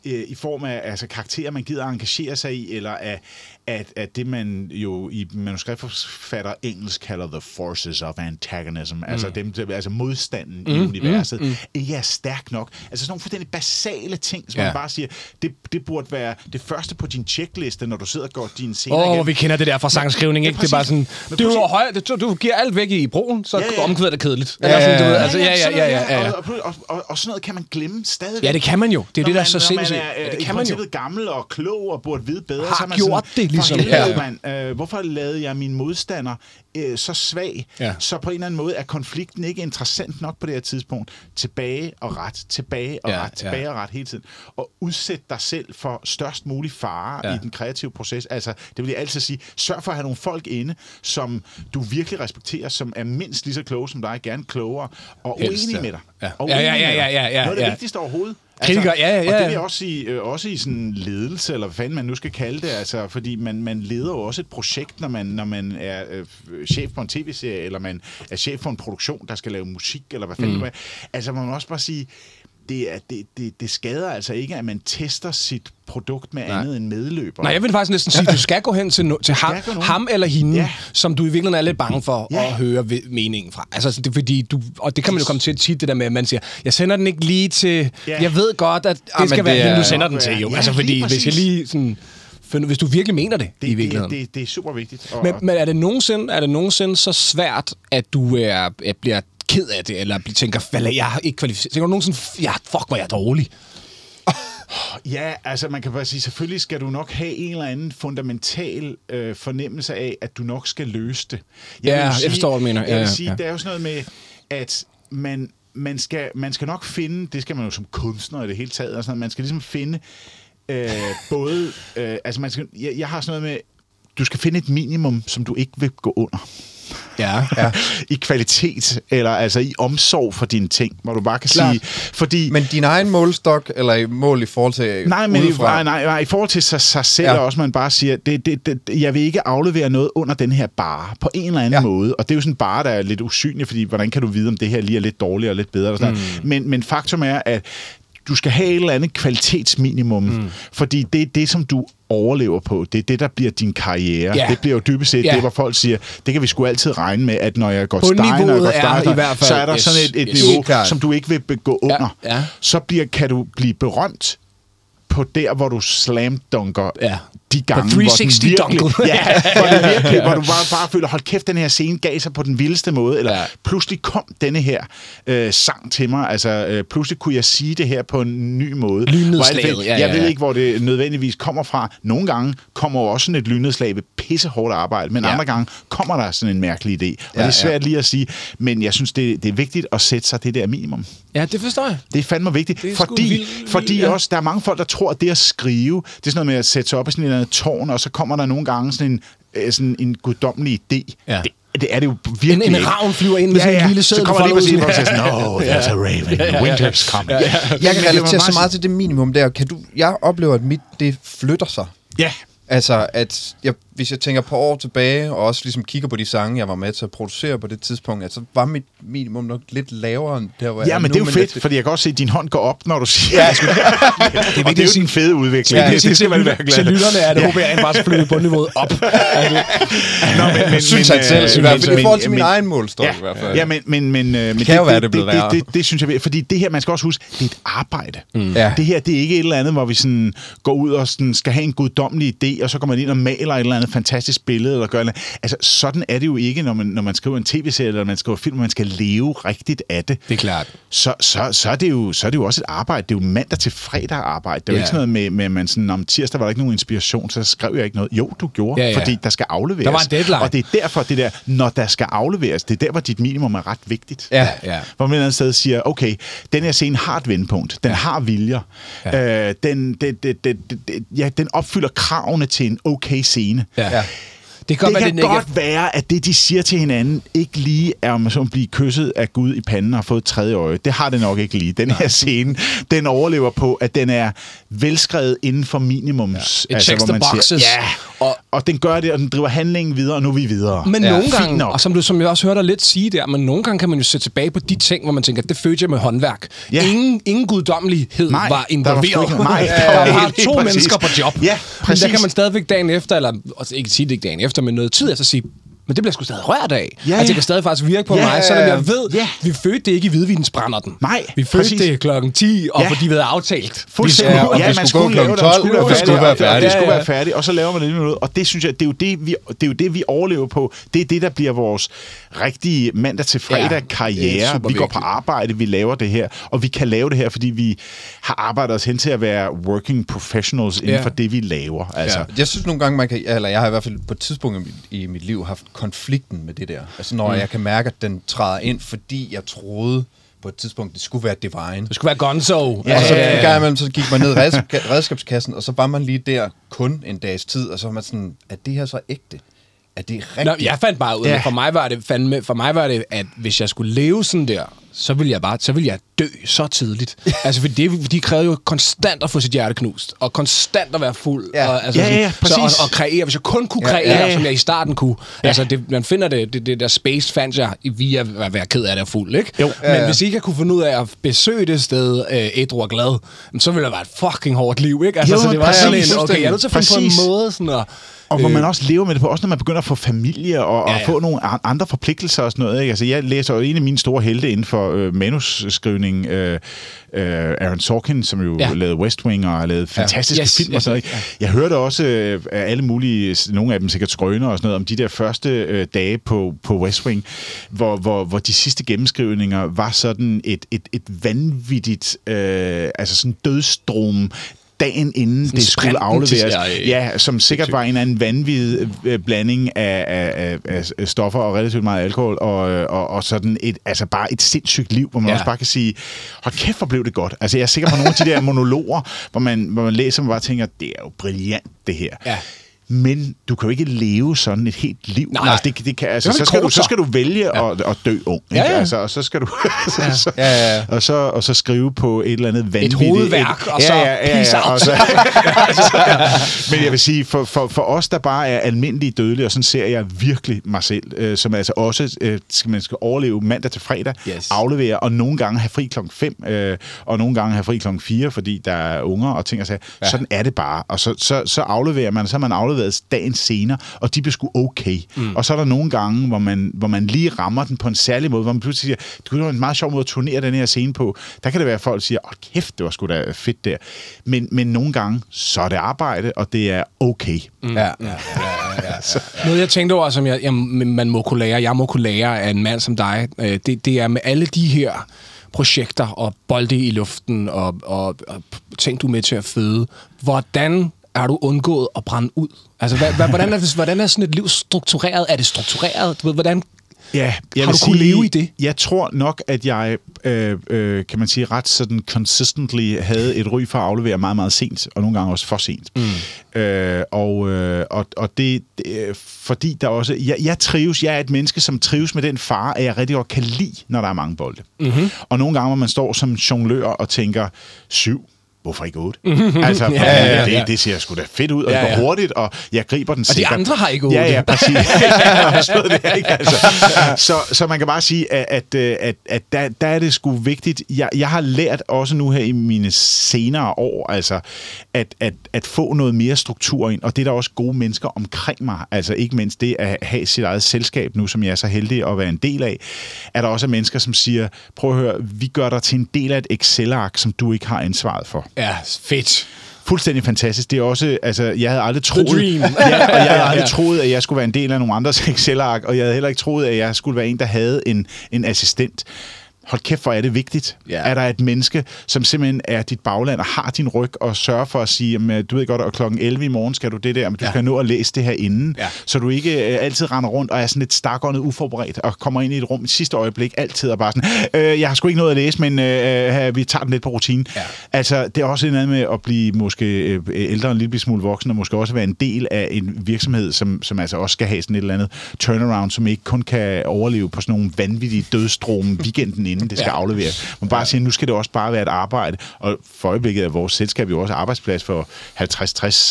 øh, i form af altså, karakterer, man gider at engagere sig i, eller af, at, at det, man jo i manuskriptforfatter engelsk kalder the forces of antagonism, mm. altså, dem, altså modstanden mm, i universet, mm, mm. ikke er stærk nok. Altså sådan nogle fuldstændig basale ting, som Ja. man bare siger, det, det burde være det første på din checkliste, når du sidder og går din scener Åh, oh, vi kender det der fra sangskrivning, Ja, ikke? Det er bare sådan, Men du, er høj, du, du giver alt væk i broen, så Ja, ja, ja. ja. omkvædet er kedeligt. Ja, sådan, du ja, ved, ja. altså, ja, ja, ja, ja, ja. Og, og, og, og, og sådan noget kan man glemme stadigvæk. Ja, det kan man jo. Det er Når det, der er man- så når man sindssygt. er, Ja, øh, det i kan man jo. gammel og klog og burde vide bedre. Har så er man gjort sådan, det, ligesom. Helvede, Ja. mand, øh, hvorfor lavede jeg min modstander øh, så svag, Ja. så på en eller anden måde er konflikten ikke interessant nok på det her tidspunkt. Tilbage og ret, tilbage og Ja, ret, tilbage ja. og ret hele tiden. Og udsæt dig selv for størst mulig fare Ja. i den kreative proces. Altså, det vil jeg altid sige, sørg for at have nogle folk inde, som du virkelig respekterer, som er mindst lige så kloge som dig, gerne klogere, og Helst, uenige ja. med dig. Ja. Og Ja, ja, ja, ja, dig. ja, ja, Noget af det ja. vigtigste overhovedet. Kritikere, ja, ja, Og ja, det vil ja. jeg også sige, øh, også i sådan ledelse, eller hvad fanden man nu skal kalde det, altså, fordi man, man leder jo også et projekt, når man, når man er øh, chef på en tv-serie, eller man er chef for en produktion, der skal lave musik, eller hvad fanden mm. det er. Altså, man må også bare sige, det, er, det, det, det skader altså ikke, at man tester sit produkt med Nej. andet end medløber. Nej, jeg vil faktisk næsten sige, at du skal gå hen til, no- til ham, ham eller hende, Ja. som du i virkeligheden er lidt bange for Ja. at høre meningen fra. Altså, det fordi, du, og det kan man jo komme til tit, det der med, at man siger, jeg sender den ikke lige til... Ja. Jeg ved godt, at det men skal det være hende, du sender den til, jo. Ja, altså, lige fordi hvis jeg lige sådan... Hvis du virkelig mener det, det, i det, virkeligheden. det, det er super vigtigt. Og, Men, men er, det nogensinde, er det nogensinde så svært, at du er, bliver ked af det, eller tænker, hvad, jeg har ikke kvalificeret. Tænker du nogensinde, ja, fuck, hvor er jeg dårlig. Ja, altså man kan bare sige, selvfølgelig skal du nok have en eller anden fundamental øh, fornemmelse af, at du nok skal løse det. Ja, vil jeg forstår, hvad du mener. Jeg vil sige, ja. det er jo sådan noget med, at man, man, skal, man skal nok finde, det skal man jo som kunstner i det hele taget, og sådan noget, man skal ligesom finde øh, både, øh, altså man skal, jeg, jeg har sådan noget med, du skal finde et minimum, som du ikke vil gå under. Ja. ja. i kvalitet, eller altså i omsorg for dine ting, hvor du bare kan Klart. sige, fordi... Men din egen målstok, eller i mål i forhold til Nej, men i, udefra? nej, nej, nej, i forhold til sig, sig selv Ja. også, man bare siger, det, det, det, jeg vil ikke aflevere noget under den her bare, på en eller anden Ja. måde. Og det er jo sådan bare, der er lidt usynlig, fordi hvordan kan du vide, om det her lige er lidt dårligere og lidt bedre? Og sådan mm. men, men faktum er, at du skal have et eller andet kvalitetsminimum, mm. fordi det er det, som du overlever på. Det er det, der bliver din karriere. Ja. Det bliver jo dybest set Ja. det, hvor folk siger, det kan vi sgu altid regne med, at når jeg går stein, når jeg går stein, i hvert fald- så er der yes, sådan et, et yes. niveau, klart. som du ikke vil begå under. ja. Så bliver, kan du blive berømt på der, hvor du slam dunker Ja. De gange, The 360 hvor den virkelig, ja, hvor, det virkelig, hvor du bare, bare føler, hold kæft, den her scene gav sig på den vildeste måde, eller Ja. ja. pludselig kom denne her øh, sang til mig, altså øh, pludselig kunne jeg sige det her på en ny måde. Lynnedslaget, Hvor alt- ja, Jeg ja, ved ja. ikke, hvor det nødvendigvis kommer fra. Nogle gange kommer jo også sådan et lynnedslag ved pissehårdt arbejde, men Ja. ja. andre gange kommer der sådan en mærkelig idé. Og Ja, det er svært ja. lige at sige, men jeg synes, det, det er vigtigt at sætte sig det der minimum. Ja, det forstår jeg. Det er fandme vigtigt, Det er fordi, vildt, fordi ja. også, der er mange folk, der tror, at det at skrive, det er sådan noget med at sætte sig op i sådan eller andet tårn, og så kommer der nogle gange sådan en, øh, sådan en guddommelig idé. Ja. Det, det er det jo virkelig En, en ravn flyver ind med Ja, sådan en ja. lille Så sædel. kommer lige præcis, hvor siger sådan, oh, there's a raven, winter's coming. Ja, Jeg kan relatere så meget til det minimum der. Kan du, jeg oplever, at mit det flytter sig. Ja, Altså, at jeg, hvis jeg tænker på år tilbage, og også ligesom kigger på de sange, jeg var med til at producere på det tidspunkt, altså var mit minimum nok lidt lavere end der, hvor jeg ja men nu, det er jo fedt, det- fordi jeg kan også se, at din hånd går op, når du siger ja, det. det er, og det er jo din fede udvikling. Ja, det, det, det, skal man være til, glad til for. lytterne er det, ja. håber jeg, bare skal flytte bundniveauet op. Nå, men, men, synes men, han selv, øh, i hvert fald i forhold til min egen målstok ja, i hvert fald. Ja, men, men, men, øh, men det, kan jo være, det det, blev det, værre. det, det, det, synes jeg, fordi det her, man skal også huske, det er et arbejde. Mm. Det her, det er ikke et eller andet, hvor vi sådan går ud og sådan skal have en guddommelig idé, og så går man ind og maler et eller andet fantastisk billede, eller gør eller andet. Altså, sådan er det jo ikke, når man, når man skriver en tv-serie, eller man skriver film, man skal leve rigtigt af det. Det er klart. Så, så, så, er det jo, så er det jo også et arbejde. Det er jo mandag til fredag arbejde. Det er jo Ja. ikke sådan noget med, med man sådan, om tirsdag var der ikke nogen inspiration, så skrev jeg ikke noget. Jo, du gjorde, Ja, ja. fordi der skal afleveres. Der var en deadline. Og det er derfor, det der, når der skal afleveres, det er der, hvor dit minimum er ret vigtigt. Ja. Ja. Hvor man et eller andet sted siger, okay, den her scene har et vendpunkt, den har viljer, ja. øh, den, det, det, det, det, ja, den opfylder kravene til en okay scene. Ja. Ja. Det kan, Det godt være, kan det, godt være, at det, de siger til hinanden, ikke lige er om at blive kysset af Gud i panden og har fået et tredje øje. Det har det nok ikke lige. Den her scene, den overlever på, at den er velskrevet inden for minimums. It checks the boxes. Siger, ja, og, og den gør det, og den driver handlingen videre, og nu er vi videre. Men Ja, nogle gange, og som du som jeg også hørte dig lidt sige der, men nogle gange kan man jo se tilbage på de ting, hvor man tænker, det fødte jeg med håndværk. Ja. Ingen, ingen guddommelighed Nej, var der var involveret. sgu ikke- nej, der der var var helt- to helt præcis. mennesker på job. Ja, Men præcis. der kan man stadigvæk dagen efter, eller altså ikke sige det ikke dagen efter, men noget tid efter sige, men det bliver sgu stadig rørt af. Ja, altså, det ja. kan stadig faktisk virke på Ja, mig, ja, selvom ja. jeg ved, Ja. vi fødte det ikke i hvidvinsbrænderen. Nej, Vi fødte præcis. det klokken 10, og Ja. fordi vi havde aftalt. Fuldstændig. Ja, og ja, det man skulle lave det, og 12, skulle være det skulle færdig, være og det- og færdigt. Det skulle Ja, ja. være færdigt, og så laver man det lige noget. Og det synes jeg, det er jo det, vi, det er jo det, vi overlever på. Det er det, der bliver vores rigtige mandag til fredag Ja, karriere. er super vi går på arbejde, vi laver det her, og vi kan lave det her, fordi vi har arbejdet os hen til at være working professionals inden Ja. for det, vi laver. Altså, Ja. Jeg synes nogle gange, man kan, eller jeg har i hvert fald på et tidspunkt i mit, i mit liv haft konflikten med det der. Altså når mm. jeg kan mærke, at den træder ind, fordi jeg troede på et tidspunkt, det skulle være divine. Det skulle være gonzo. Ja, og så ja, en gang imellem, så gik man ned i redskab, redskabskassen, og så var man lige der kun en dags tid, og så var man sådan, er det her så ægte? Er det rigtigt? Nå, jeg fandt bare ud af, ja. for mig var det fandme, for mig var det, at hvis jeg skulle leve sådan der, så ville jeg bare, så ville jeg dø så tidligt. altså, for det, de krævede jo konstant at få sit hjerte knust, og konstant at være fuld. Ja. Og, altså, Ja, ja, ja, så, præcis. og, og kreere, hvis jeg kun kunne kreere, ja, ja, ja. som jeg i starten kunne. Ja. Altså, det, man finder det, det, det der space fandt jeg i- via at være ked af det fuld, ikke? Jo. Men Ja, ja. hvis ikke jeg kunne finde ud af at besøge det sted, øh, ædru og glad, så ville det være et fucking hårdt liv, ikke? Altså, Jo, så det var præcis. sådan en, okay, jeg er nødt til at finde på Præcis. en måde sådan at... Og hvor man også lever med det på, også når man begynder at få familie og, og Ja, ja. få nogle an- andre forpligtelser og sådan noget. Ikke? Altså, jeg læser jo en af mine store helte inden for øh, manusskrivning, øh, øh, Aaron Sorkin, som jo ja. Ja. lavede West Wing og har lavet fantastiske Yes, film og sådan noget. ikke? Jeg hørte også øh, af alle mulige, nogle af dem sikkert skrøner og sådan noget, om de der første øh, dage på, på West Wing, hvor, hvor, hvor de sidste gennemskrivninger var sådan et, et, et vanvittigt, øh, altså sådan dødstrom dagen inden det skulle afleveres. ja, som sikkert var en eller anden vanvittig øh, blanding af, af, af, af stoffer og relativt meget alkohol, og, øh, og, og sådan et, altså bare et sindssygt liv, hvor man ja. Også bare kan sige, hold kæft, hvor blev det godt. Altså jeg er sikker på nogle af de der monologer, hvor man, hvor man læser, og man bare tænker, det er jo brilliant, det her. Ja. Men du kan jo ikke leve sådan et helt liv. Nej. Altså, det, det kan, altså, Det så, skal du, så skal du vælge ja. at, at dø ung. Ikke? Ja, ja. Altså, og så skal du så, Ja, ja, ja. Og, så, og så skrive på et eller andet vanvittigt... hovedværk, og så peace out. og så, Men jeg vil sige, for, for, for os, der bare er almindelige dødelige, og sådan ser jeg virkelig mig selv, øh, som altså også øh, skal man skal overleve mandag til fredag, Yes. aflevere, og nogle gange have fri klokken 5, øh, og nogle gange have fri klokken 4, fordi der er unger og ting og sager. Ja. Sådan er det bare. Og så, så, så afleverer man, så man afleveret dagen senere, og de bliver sgu okay. Mm. Og så er der nogle gange, hvor man, hvor man lige rammer den på en særlig måde, hvor man pludselig siger, det kunne være en meget sjov måde at turnere den her scene på. Der kan det være, at folk siger, åh kæft, det var sgu da fedt der. Men, men nogle gange, så er det arbejde, og det er okay. Mm. Ja, ja, ja, ja, ja. Noget, jeg tænkte over, som jeg, jeg, man må kunne lære, jeg må kunne lære af en mand som dig, øh, det, det er med alle de her projekter og bolde i luften og, og, og ting, du er med til at føde. Hvordan er du undgået at brænde ud? Altså, hvad, hvad, hvordan, er, hvordan er sådan et liv struktureret? Er det struktureret? Du ved, hvordan Ja, Har du kunnet leve i det? Jeg tror nok, at jeg, øh, øh, kan man sige, ret sådan consistently havde et ry for at aflevere meget, meget sent, og nogle gange også for sent. Mm. Øh, og, øh, og, og det, det fordi der også, jeg, jeg trives, jeg er et menneske, som trives med den fare, at jeg rigtig godt kan lide, når der er mange bolde. Mm-hmm. Og nogle gange, hvor man står som jonglør og tænker, syv, hvorfor ikke otte? altså, Ja, ja, ja, det, ja. det ser sgu da fedt ud, og Ja, det går ja. hurtigt, og jeg griber den Og de sikkert. andre har ikke Ja, otte. ja, præcis. Det, ikke? Altså, så, så man kan bare sige, at, at, øh, at, at der, der er det sgu vigtigt. Jeg, jeg har lært også nu her i mine senere år, altså, at, at, at få noget mere struktur ind, og det er der også gode mennesker omkring mig. Altså ikke mindst det at have sit eget selskab nu, som jeg er så heldig at være en del af, er der også mennesker, som siger, prøv at høre, vi gør dig til en del af et Excel-ark, som du ikke har ansvaret for. Ja, fedt. Fuldstændig fantastisk. Det er også, altså, jeg havde aldrig troet, ja, og jeg havde aldrig troet, at jeg skulle være en del af nogle andres Excel-ark, og jeg havde heller ikke troet, at jeg skulle være en, der havde en, en assistent. Hold kæft, hvor er det vigtigt. Ja. Er der et menneske, som simpelthen er dit bagland og har din ryg og sørger for at sige, jamen, du ved godt, at klokken 11 i morgen skal du det der, men du ja. skal nå at læse det her inden, Ja. så du ikke øh, altid render rundt og er sådan lidt stakåndet uforberedt og kommer ind i et rum i sidste øjeblik altid og bare sådan, øh, jeg har sgu ikke noget at læse, men øh, øh, vi tager den lidt på rutinen. Ja. Altså, det er også en anden med at blive måske øh, ældre en lille smule voksen, og måske også være en del af en virksomhed, som, som altså også skal have sådan et eller andet turnaround, som ikke kun kan overleve på sådan nogle vanvittige dødstrom weekenden inden det skal Ja. ja. afleveres. Man bare siger, nu skal det også bare være et arbejde, og for øjeblikket er vores selskab jo også arbejdsplads for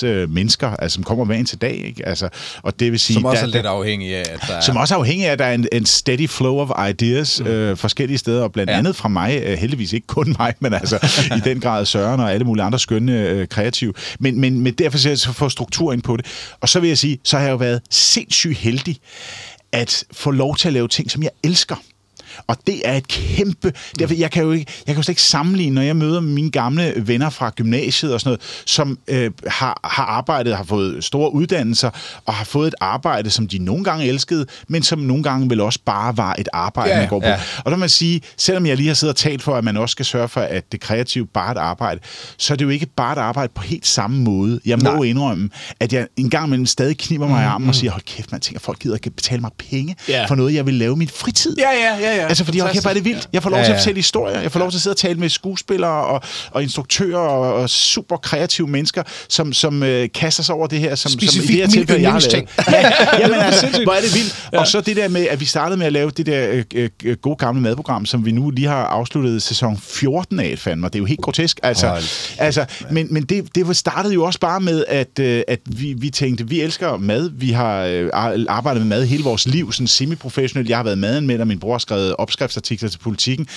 50-60 øh, mennesker, altså, som kommer hver en til dag. Ikke? Altså, og det vil sige, Som også der- er lidt afhængig af, at der er... som også er afhængig af, at der er en, en steady flow of ideas mm. øh, forskellige steder, og blandt Ja. ja. andet fra mig, øh, heldigvis ikke kun mig, men altså i den grad Søren og alle mulige andre skønne øh, kreative. Men, men, men derfor skal jeg så få struktur ind på det. Og så vil jeg sige, så har jeg jo været sindssygt heldig at få lov til at lave ting, som jeg elsker. Og det er et kæmpe... Derfor, jeg kan jo ikke, jeg kan jo slet ikke sammenligne, når jeg møder mine gamle venner fra gymnasiet og sådan noget, som øh, har, har arbejdet, har fået store uddannelser, og har fået et arbejde, som de nogle gange elskede, men som nogle gange vel også bare var et arbejde, Ja, man går på. ja. Og der må man sige, selvom jeg lige har siddet og talt for, at man også skal sørge for, at det kreative bare er et arbejde, så er det jo ikke bare et arbejde på helt samme måde. Jeg må Nej. Indrømme, at jeg en gang imellem stadig kniber mig i armen og siger, hold kæft, man tænker, folk gider ikke betale mig penge Ja. for noget, jeg vil lave min fritid. Ja, ja, ja, ja. Altså, fordi hvor er det vildt. Jeg får lov Ja, til at ja. fortælle historier. Jeg får lov til at sidde og tale med skuespillere og, og instruktører og, og super kreative mennesker, som, som øh, kaster sig over det her, som, som i det her tilfælde, jeg har lavet. Ja, jamen, altså, hvor er det vildt. Ja. Og så det der med, at vi startede med at lave det der øh, øh, gode gamle madprogram, som vi nu lige har afsluttet sæson 14 af, fandme. Det er jo helt grotesk. Altså, Hold altså, men men det, det startede jo også bare med, at, øh, at vi, vi tænkte, vi elsker mad. Vi har øh, ar- arbejdet med mad hele vores liv, sådan semi-professionelt. Jeg har været madanmelder, min bror har skrevet opskriftsartikler til politikken.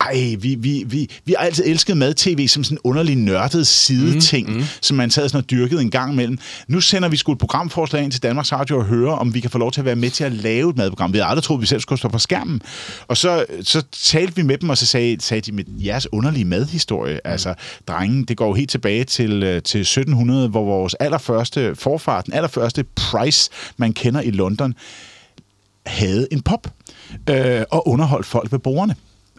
Ej, vi, vi, vi, vi har altid elsket mad-tv som sådan en underlig nørdet sideting, mm, mm. som man sad sådan og dyrkede en gang imellem. Nu sender vi sgu et programforslag ind til Danmarks Radio og hører, om vi kan få lov til at være med til at lave et madprogram. Vi havde aldrig troet, at vi selv skulle stå på skærmen. Og så, så talte vi med dem, og så sagde, sagde de med jeres underlige madhistorie. Mm. Altså, drengen, det går jo helt tilbage til, øh, til 1700, hvor vores allerførste forfar, den allerførste Price, man kender i London, havde en pop øh, og underholdt folk ved bordene.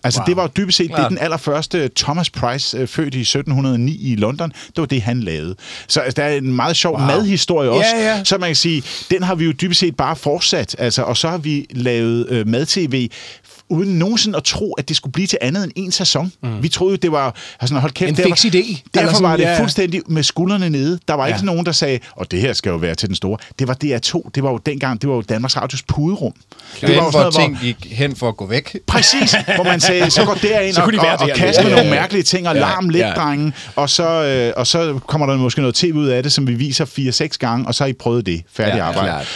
Altså, wow. det var jo dybest set det, Klart. den allerførste Thomas Price, øh, født i 1709 i London, det var det, han lavede. Så altså, der er en meget sjov wow. madhistorie også, Ja, ja. så man kan sige, den har vi jo dybest set bare fortsat, altså, og så har vi lavet øh, mad-tv uden nogensinde at tro, at det skulle blive til andet end en sæson. Mm. Vi troede jo, det var... Altså, hold kæft, En derfor- fix idé. Derfor sådan, var det ja. fuldstændig med skuldrene nede. Der var ikke Ja. sådan nogen, der sagde, og det her skal jo være til den store. Det var DR2. Det var jo dengang, det var jo Danmarks Radios puderum. Det var jo hvor sådan noget, ting gik hen for at gå væk. Præcis, hvor man sagde, så går derind Så og, de og, og, kaster med Ja, nogle mærkelige ting, og Ja, larm lidt, ja. drenge, og så, øh, og så kommer der måske noget tv ud af det, som vi viser 4-6 gange, og så har I prøvet det. Færdig Ja, arbejde. klart.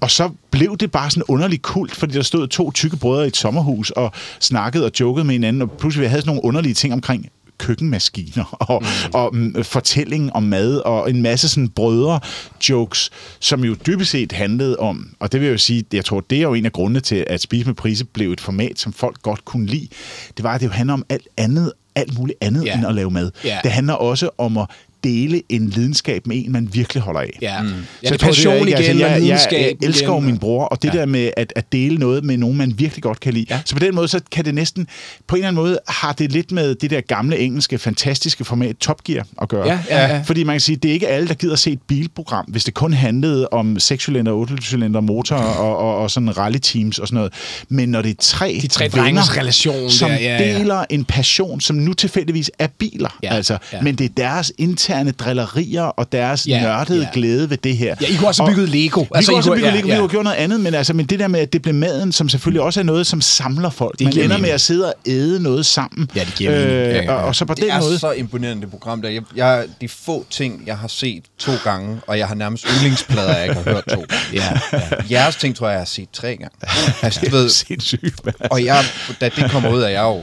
Og så blev det bare sådan underlig kult, fordi der stod to tykke brødre i et sommerhus og snakkede og jokede med hinanden, og pludselig vi havde sådan nogle underlige ting omkring køkkenmaskiner og, mm. og mm, fortælling om mad og en masse sådan brødre-jokes, som jo dybest set handlede om, og det vil jeg jo sige, jeg tror, det er jo en af grundene til, at Spise med Prise blev et format, som folk godt kunne lide. Det var, at det jo handler om alt andet, alt muligt andet Ja. end at lave mad. Ja. Det handler også om at dele en lidenskab med en, man virkelig holder af. Ja, mm. ja Så det er passion ikke- igen, altså, og jeg, jeg, jeg elsker jo igen. min bror, og det Ja. der med at, at dele noget med nogen, man virkelig godt kan lide. Ja. Så på den måde, så kan det næsten, på en eller anden måde, har det lidt med det der gamle engelske, fantastiske format Top Gear at gøre. Ja, ja, ja. Fordi man kan sige, det er ikke alle, der gider se et bilprogram, hvis det kun handlede om 6-cylinder, 8-cylinder motor og, og, og sådan rally-teams og sådan noget. Men når det er tre, De tre venner, relation som der, ja, ja. deler en passion, som nu tilfældigvis er biler, Ja, altså, ja. men det er deres interne drillerier og deres Ja, nørdede ja. glæde ved det her. Ja, I kunne også have Og- bygget Lego. vi Altså, kunne I også kunne- bygge ja, Lego, vi ja. kunne gjort noget andet, men, altså, men det der med, at det blev maden, som selvfølgelig også er noget, som samler folk. Det Man ender mening. med at sidde og æde noget sammen. Ja, det giver mening. Ja, ja, ja. Og, og så på Det den er måde... så imponerende, det program der. Jeg, jeg, de få ting, jeg har set to gange, og jeg har nærmest yndlingsplader, jeg ikke har hørt to. Ja, ja. Jeres ting, tror jeg, jeg har set tre gange. Altså, du ved, Sindssygt, og jeg, da det kommer ud, er jeg jo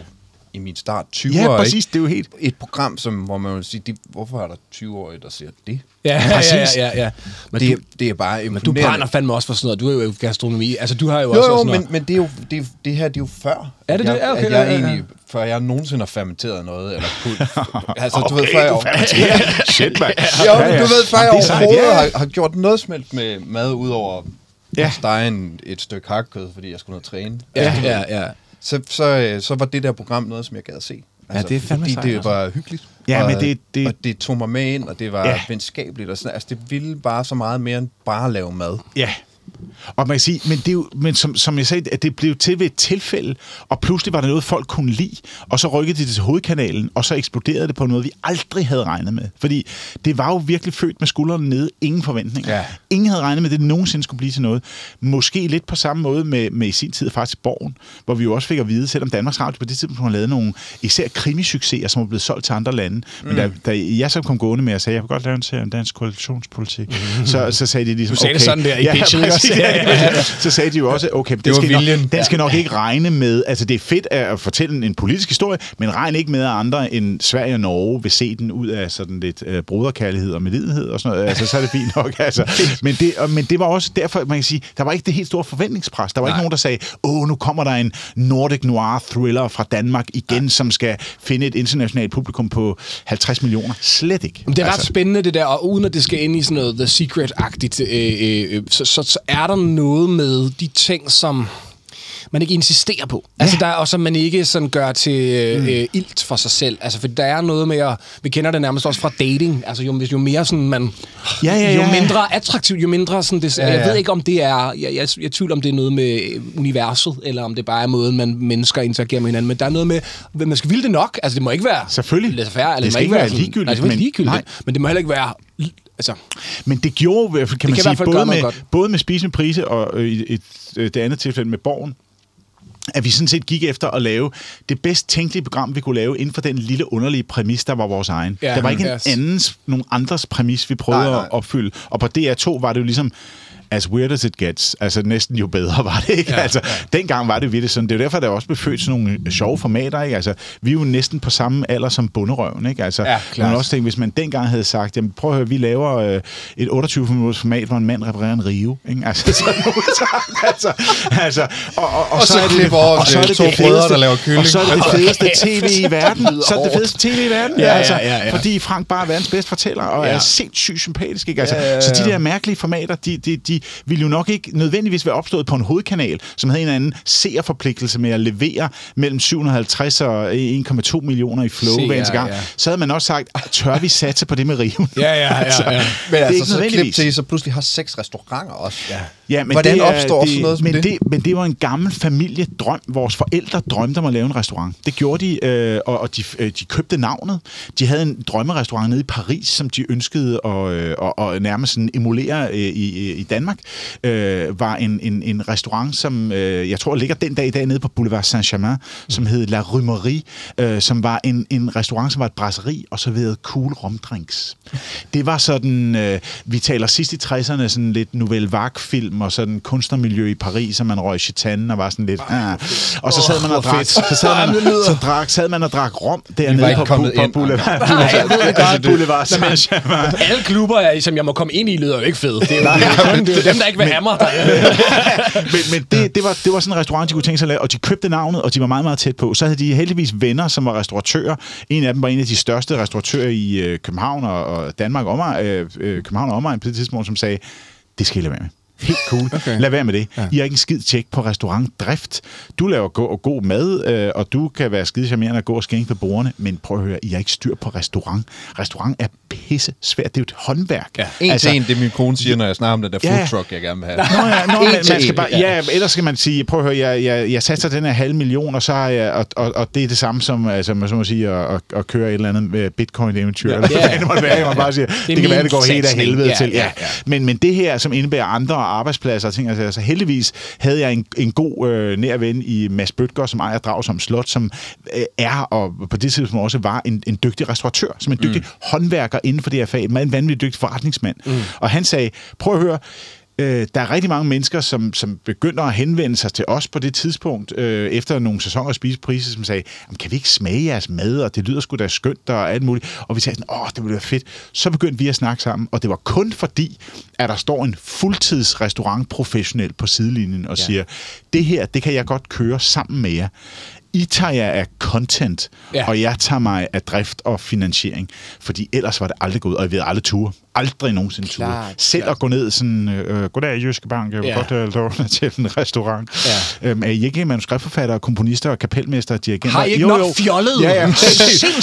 i min start 20 Ja, år. præcis, det er jo helt... Et program, som, hvor man vil sige, de, hvorfor er der 20-årige, der ser det? Ja, ja, Præcis. ja, ja, ja. Men Det, du, det er bare men du brænder fandme også for sådan noget. Du er jo gastronomi. Altså, du har jo, Jo, også jo, sådan men, noget. men det, er jo, det, det her det er jo før. Er det jeg, det? Ja, okay, at jeg ja, ja, ja. egentlig, før jeg nogensinde har fermenteret noget, eller put, altså, du Okay, ved, før jeg, du fermenterer. Shit, mand. jo, men du ved, før jeg er overhovedet ja, ja. har, har gjort noget som helst med mad, udover Ja. at stege en, et stykke hakkød, fordi jeg skulle og træne. Ja, ja, ja. Så, så, øh, så var det der program noget, som jeg gad at se. Altså, det er fandme fordi det altså. var hyggeligt. Ja, og, men det- det- og det tog mig med ind, og det var Ja. ja. venskabeligt. Og sådan, altså, det ville bare så meget mere end bare at lave mad. Ja. Og man kan sige, men, det er jo, men som, som jeg sagde, at det blev til ved et tilfælde, og pludselig var der noget, folk kunne lide, og så rykkede de det til hovedkanalen, og så eksploderede det på noget, vi aldrig havde regnet med. Fordi det var jo virkelig født med skuldrene nede, ingen forventninger. Ja. Ingen havde regnet med, at det nogensinde skulle blive til noget. Måske lidt på samme måde med, med i sin tid faktisk Borgen, hvor vi jo også fik at vide, selvom Danmarks Radio på det tidspunkt har lavet nogle især krimisucceser, som er blevet solgt til andre lande. Men Mm. da, da jeg så kom gående med og sagde, jeg vil godt lave en serie om dansk koalitionspolitik, så, så sagde de ligesom, Du sagde det okay, sådan der i pitchen, ja, ja, ja. Så sagde de jo også, okay, det, var skal, nok, viljen. den skal nok ikke regne med, altså det er fedt at fortælle en politisk historie, men regn ikke med, at andre end Sverige og Norge vil se den ud af sådan lidt uh, broderkærlighed og medlidenhed og sådan noget, altså så er det fint nok, altså. Men det, og, men det var også derfor, man kan sige, der var ikke det helt store forventningspres. Der var Nej. ikke nogen, der sagde, åh, nu kommer der en Nordic Noir thriller fra Danmark igen, Nej. som skal finde et internationalt publikum på 50 millioner. Slet ikke. Men det er ret altså. spændende, det der, og uden at det skal ind i sådan noget The Secret-agtigt, øh, øh, så, så, så er der noget med de ting, som man ikke insisterer på. Ja. Altså, der er også, at man ikke sådan gør til øh, mm. øh, ilt for sig selv. Altså, for der er noget med at... Vi kender det nærmest også fra dating. Altså, jo, jo mere sådan man... Ja, ja, Jo ja, ja. mindre attraktivt, jo mindre sådan... Det, ja, Ja. Jeg ved ikke, om det er... Jeg, jeg, jeg tvivler, om det er noget med øh, universet, eller om det bare er måden, man mennesker interagerer med hinanden. Men der er noget med... Man skal ville det nok. Altså, det må ikke være... Selvfølgelig. Færre, eller Det skal må ikke være sådan- ligegyldigt, Nej, det må ikke men- ligegyldigt. nej. Men det må heller ikke være... Altså, Men det gjorde i hvert fald, kan man kan sige, fald både med, godt. både med Spise med Prise og øh, et, øh, det andet tilfælde med Borgen, at vi sådan set gik efter at lave det bedst tænkelige program, vi kunne lave inden for den lille underlige præmis, der var vores egen. Ja, der var ikke en yes. andens, nogen andres præmis, vi prøvede Nej, nej. at opfylde. Og på DR2 var det jo ligesom, as weird as it gets, altså næsten jo bedre var det ikke. Ja, altså, ja. Dengang var det virkelig sådan. Det er jo derfor, der også blev født sådan nogle sjove formater. Ikke? Altså, vi er jo næsten på samme alder som bunderøven. Ikke? Altså, Ja, klart. man også tænke, hvis man dengang havde sagt, jamen prøv at høre, vi laver øh, et 28-minutters format, hvor en mand reparerer en rive. Ikke? Altså, så, altså, altså, og, og, og, Og så er det, over og så er det to det brødre, fedeste- der laver kylling. Og så er det det fedeste tv i verden. Så er det det fedeste tv i verden. Ja, ja, altså, ja, ja. Fordi Frank bare er verdens bedste fortæller, og Ja. er sindssygt sympatisk. Ikke? Altså, Ja, ja, ja. Så de der mærkelige formater, de, de, de ville jo nok ikke nødvendigvis være opstået på en hovedkanal, som havde en eller anden seerforpligtelse med at levere mellem 750 og 1,2 millioner i flow Se, hver eneste gang. ja. Så havde man også sagt, tør vi satse på det med riven? Ja, ja, ja, ja. Men Det er altså, ikke så klip til, så pludselig har seks restauranter også. Ja. Ja, men Hvordan det er- opstår det, sådan noget som men det? det? Men det var en gammel familiedrøm. Vores forældre drømte om at lave en restaurant. Det gjorde de, øh, og, og de, øh, de købte navnet. De havde en drømmerestaurant nede i Paris, som de ønskede at, øh, og, og nærmest sådan emulere øh, i, i Danmark. Øh, var en, en, en restaurant, som øh, jeg tror ligger den dag i dag nede på Boulevard Saint-Germain, som hed La Rumerie, øh, som var en, en restaurant, som var et brasserie og serverede cool romdrinks. Det var sådan, øh, vi taler sidst i 60'erne, sådan lidt Nouvelle Vague-film og sådan kunstnermiljø i Paris, og man røg chitan og var sådan lidt... Ah. Og så sad man og drak, fedt. så sad man, så drak, sad man og drak rom dernede ikke på, på, på. Boulevard, Nej, jeg ved det godt. Boulevard Saint-Germain. Alle klubber, jeg- som jeg må komme ind i, lyder jo ikke fede. Det er jo, det dem, der ikke vil have mig. Der. men men det, det, var, det var sådan en restaurant, de kunne tænke sig at lave, og de købte navnet, og de var meget, meget tæt på. Så havde de heldigvis venner, som var restauratører. En af dem var en af de største restauratører i øh, København og, og Danmark, omegn, øh, øh, København og omegn på det tidspunkt, som sagde, det skal I lade være med. Helt cool. Okay. Lad være med det. Ja. I har ikke en skid tjek på restaurantdrift. Du laver go- god mad, øh, og du kan være skide charmerende og gå og skænke på bordene, men prøv at høre, I har ikke styr på restaurant. Restaurant er pisse svært. Det er jo et håndværk. Ja. En altså, til en, det min kone siger, når jeg snakker om den der Ja. food truck, jeg gerne vil have. Nå ja, nå, man, man skal bare, ja. ellers skal man sige, prøv at høre, jeg, jeg, jeg satser den her halv million, og, så har jeg, og, og, og det er det samme som, altså, man så må sige, at, at, at køre et eller andet med bitcoin-eventyr, ja. eller hvad Ja. det måtte være, man bare siger, det, det kan være, det går helt af helvede Ja, til. Ja. ja, ja. Men, men det her, som indebærer andre arbejdspladser og ting, altså, altså heldigvis havde jeg en, en god øh, nær ven i Mads Bøtger, som ejer Dragsom Slot, som øh, er, og på det tidspunkt også var, en, en dygtig restauratør, som en dygtig mm. håndværker inden for det her fag, en vanvittig dygtig forretningsmand. Mm. Og han sagde, prøv at høre, Øh, der er rigtig mange mennesker, som, som begynder at henvende sig til os på det tidspunkt, øh, efter nogle sæsoner af spisepriser, som sagde, "Jamen, kan vi ikke smage jeres mad, og det lyder sgu da skønt, og alt muligt. Og vi sagde sådan, åh, det ville være fedt. Så begyndte vi at snakke sammen, og det var kun fordi, at der står en fuldtidsrestaurant professionel på sidelinjen og ja. siger, det her, det kan jeg godt køre sammen med jer. I tager jer af content, Ja. og jeg tager mig af drift og finansiering. Fordi ellers var det aldrig gået, og jeg ved aldrig ture. Aldrig nogensinde ture. Klart, Selv klart. at gå ned sådan, øh, goddag Jyske Bank, jeg vil Ja. godt øh, låne til en restaurant. Ja. Øhm, er I ikke manuskriptforfattere, komponister kapelmester og dirigenter? Har I ikke nok fjollet? Ja, ja.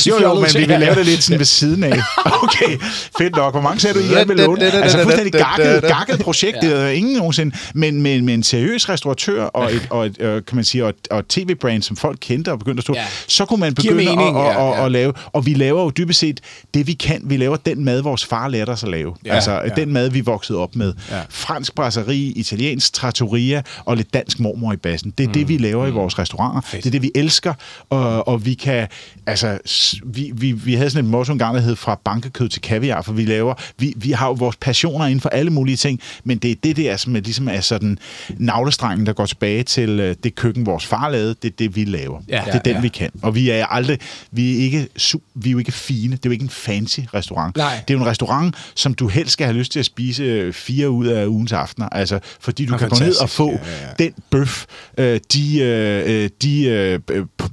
Jo, jo, men vi vil lave det lidt sådan ved siden af. Okay, fedt nok. Hvor mange sagde du, I gerne vil låne? Altså fuldstændig gakket, gakket projekt. Det er ingen nogensinde. Men med, med en seriøs restauratør og et, og et øh, kan man sige, og et, og et tv-brand, som folk kendte og begyndte at stå, Ja. så kunne man begynde mening, at, at, ja, at, ja. at lave. Og vi laver jo dybest set det, vi kan. Vi laver den mad, vores far lærte os at lave. Ja, altså ja. den mad, vi voksede op med. Ja. Fransk brasserie, italiensk trattoria og lidt dansk mormor i bassen. Det er mm. det, vi laver mm. i vores restauranter. Fedt. Det er det, vi elsker. Og, og vi kan, altså, vi, vi, vi havde sådan et motto engang, der hed fra bankekød til kaviar, for vi laver, vi, vi har jo vores passioner inden for alle mulige ting, men det er det der, som er, ligesom er sådan navlestrengen, der går tilbage til øh, det køkken, vores far lavede, det er det, vi laver. Ja, det er ja, den, ja. vi kan. Og vi er aldrig, vi er ikke, vi er jo ikke fine, det er jo ikke en fancy restaurant. Nej. Det er jo en restaurant, som du helst skal have lyst til at spise øh, fire ud af ugens aftener, altså fordi du Og kan gå ned og fantastisk. få Ja, ja, ja. den bøf, øh, de, øh, øh, de øh,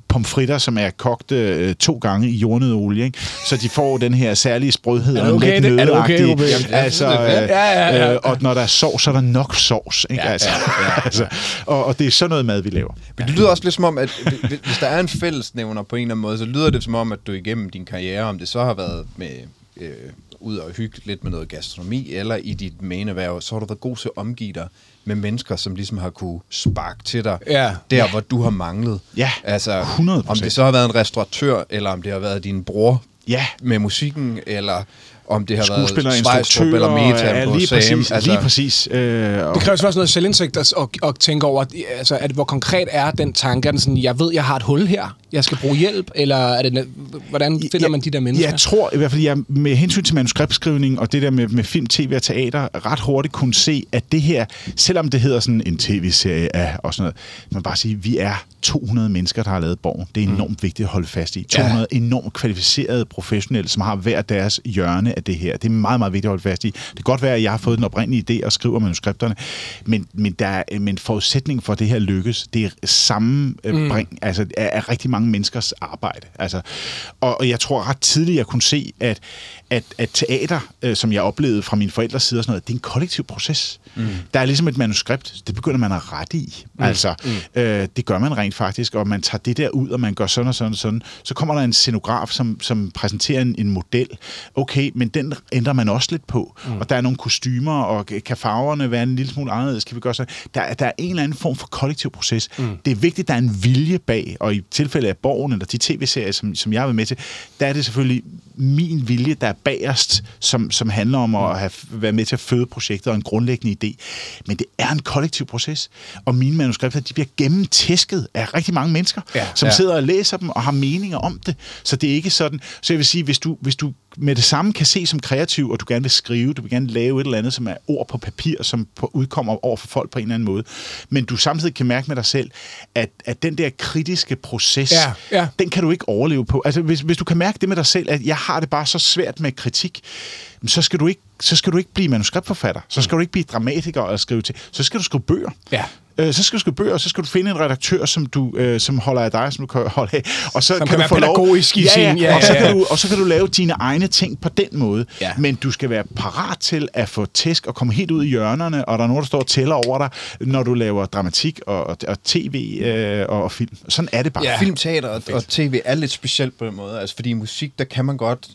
pomfritter, som er kogt øh, to gange i jordnød olie, ikke? så de får den her særlige sprødhed Er og okay, lidt det- er det okay? Jamen, altså, øh. Ja, ja, ja. øh, og når der er sovs, så er der nok sovs. Ikke? Ja, altså, ja, ja. altså, og, og det er sådan noget mad, vi laver. Men det lyder også lidt som om, at hvis hvis der er en fællesnævner på en eller anden måde, så lyder det som om, at du igennem din karriere, om det så har været med øh, ud og hygge lidt med noget gastronomi, eller i dit main erhverv, så har du været god til at omgive dig med mennesker, som ligesom har kunne sparke til dig, Ja. der hvor du har manglet. Ja, altså, 100%. Om det så har været en restauratør, eller om det har været din bror Ja. med musikken, eller om det har Skuespiller, været Svejstrup eller Meta ja, på lige Sam. præcis. Altså, lige præcis. Øh, og, Det kræver også noget selvindsigt at, at, at tænke over, at, altså, at, hvor konkret er den tanke? Er den sådan, jeg ved, jeg har et hul her, jeg skal bruge hjælp, eller er det, hvordan finder man de der mennesker? Jeg tror i hvert fald, jeg med hensyn til manuskriptskrivning og det der med, med film, tv og teater, ret hurtigt kunne se, at det her, selvom det hedder sådan en tv-serie af og sådan noget, man bare sige, vi er 200 mennesker, der har lavet Borgen. Det er enormt vigtigt at holde fast i. 200 ja. enormt kvalificerede professionelle, som har hver deres hjørne af det her. Det er meget, meget vigtigt at holde fast i. Det kan godt være, at jeg har fået den oprindelige idé og skriver manuskripterne, men, men, der er, men forudsætningen for, at det her lykkes, det er sammenbring mm. altså, af, af rigtig mange menneskers arbejde. Altså, og, og jeg tror ret tidligt, jeg kunne se, at, at, at teater, øh, som jeg oplevede fra mine forældres side og sådan noget, det er en kollektiv proces. Mm. Der er ligesom et manuskript, det begynder man at rette i. Mm. Altså, mm. Øh, det gør man rent faktisk, og man tager det der ud, og man gør sådan og sådan og sådan. Så kommer der en scenograf, som, som præsenterer en, en model. Okay, men den ændrer man også lidt på. Mm. Og der er nogle kostymer, og kan farverne være en lille smule anderledes? Kan vi gøre sådan? Der, er- der er en eller anden form for kollektiv proces. Mm. Det er vigtigt, der er en vilje bag, og i tilfælde af Borgen, eller de tv-serier, som, som jeg har været med til, der er det selvfølgelig min vilje, der er bagerst, som, som handler om at have været med til at føde projektet og en grundlæggende idé. Men det er en kollektiv proces, og mine manuskripter, de bliver gennemtæsket af rigtig mange mennesker, Ja. som Ja. sidder og læser dem og har meninger om det. Så det er ikke sådan. Så jeg vil sige, hvis du, hvis du med det samme kan se som kreativ, og du gerne vil skrive, du vil gerne lave et eller andet, som er ord på papir, som på, udkommer over for folk på en eller anden måde, men du samtidig kan mærke med dig selv, at, at den der kritiske proces, Ja, ja. den kan du ikke overleve på. Altså, hvis, hvis du kan mærke det med dig selv, at jeg har det bare så svært med kritik, så skal du ikke, så skal du ikke blive manuskriptforfatter. Så skal du ikke blive dramatiker og skrive til. Så skal du skrive bøger. Ja. Øh, så skal du skrive bøger, og så skal du finde en redaktør, som, du, øh, som holder af dig, som du kan holde af. Og så Som kan, kan du være få lov- pædagogisk i ja, sin- ja, ja, og, så ja, kan ja. du, og så kan du lave dine egne ting på den måde. Ja. Men du skal være parat til at få tæsk og komme helt ud i hjørnerne, og der er nogen, der står og tæller over dig, når du laver dramatik og, og, og tv øh, og, og film. Sådan er det bare. Ja. Film, teater og, og tv er lidt specielt på den måde. Altså, fordi i musik, der kan man godt...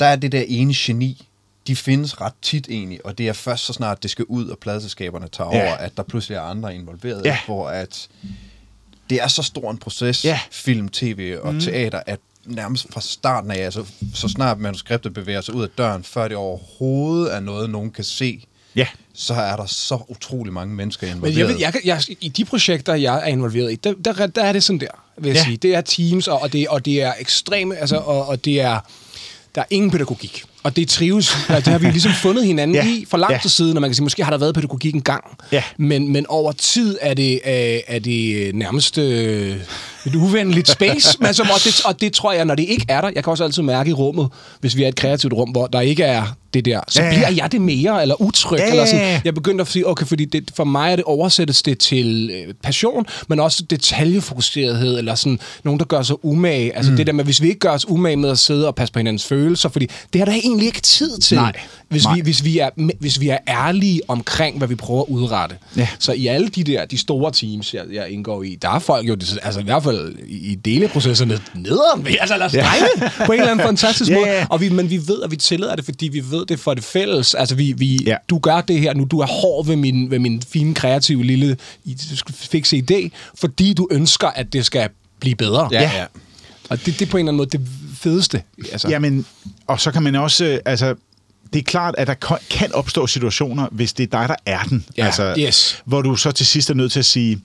Der er det der ene geni. De findes ret tit egentlig, og det er først så snart det skal ud, og pladselskaberne tager Ja. over, at der pludselig er andre involveret, Ja. hvor at det er så stor en proces, Ja. film, tv og mm. teater, at nærmest fra starten af, altså så snart manuskriptet bevæger sig ud af døren, før det overhovedet er noget, nogen kan se, Ja. så er der så utrolig mange mennesker involveret. Men jeg, ved, jeg, kan- jeg, i de projekter, jeg er involveret i, der, der, der er det sådan der, vil jeg ja. sige. Det er teams, og, og, det, og det er ekstreme, altså, og, og det er, der er ingen pædagogik. Og det trives, altså, det har vi ligesom fundet hinanden Ja. ja. i for lang Ja. tid siden, og man kan sige, måske har der været pædagogik en gang, Ja. men, men over tid er det, øh, er det nærmest øh, et uvenligt space, men som, og, det, og det tror jeg, når det ikke er der, jeg kan også altid mærke i rummet, hvis vi er et kreativt rum, hvor der ikke er det der, så Ja, ja, ja. bliver jeg det mere, eller utryg, Ja, ja, eller ja. sådan. Jeg begyndte at sige, okay, fordi det, for mig er det oversættes det til øh, passion, men også detaljefokuserethed, eller sådan nogen, der gør sig umage. Altså mm. det der med, hvis vi ikke gør os umage med at sidde og passe på hinandens følelser, fordi det har der egentlig ikke tid til, Nej. Hvis, Nej. Vi, hvis, vi er, hvis vi er ærlige omkring, hvad vi prøver at udrette. Ja. Så i alle de der, de store teams, jeg, jeg indgår i, der er folk jo, altså i hvert fald i deleprocesserne, nederen, altså lad os Ja. på en eller anden fantastisk Ja, måde. Og vi, men vi ved, at vi tillader det, fordi vi ved det for det fælles. Altså, vi, vi, Ja. du gør det her nu, du er hård ved min, ved min fine, kreative lille fikse idé, fordi du ønsker, at det skal blive bedre. Ja, ja. Og det, det på en eller anden måde det fedeste. Altså. Jamen, og så kan man også, øh, altså, det er klart, at der kan opstå situationer, hvis det er dig, der er den. Ja, altså, yes. Hvor du så til sidst er nødt til at sige,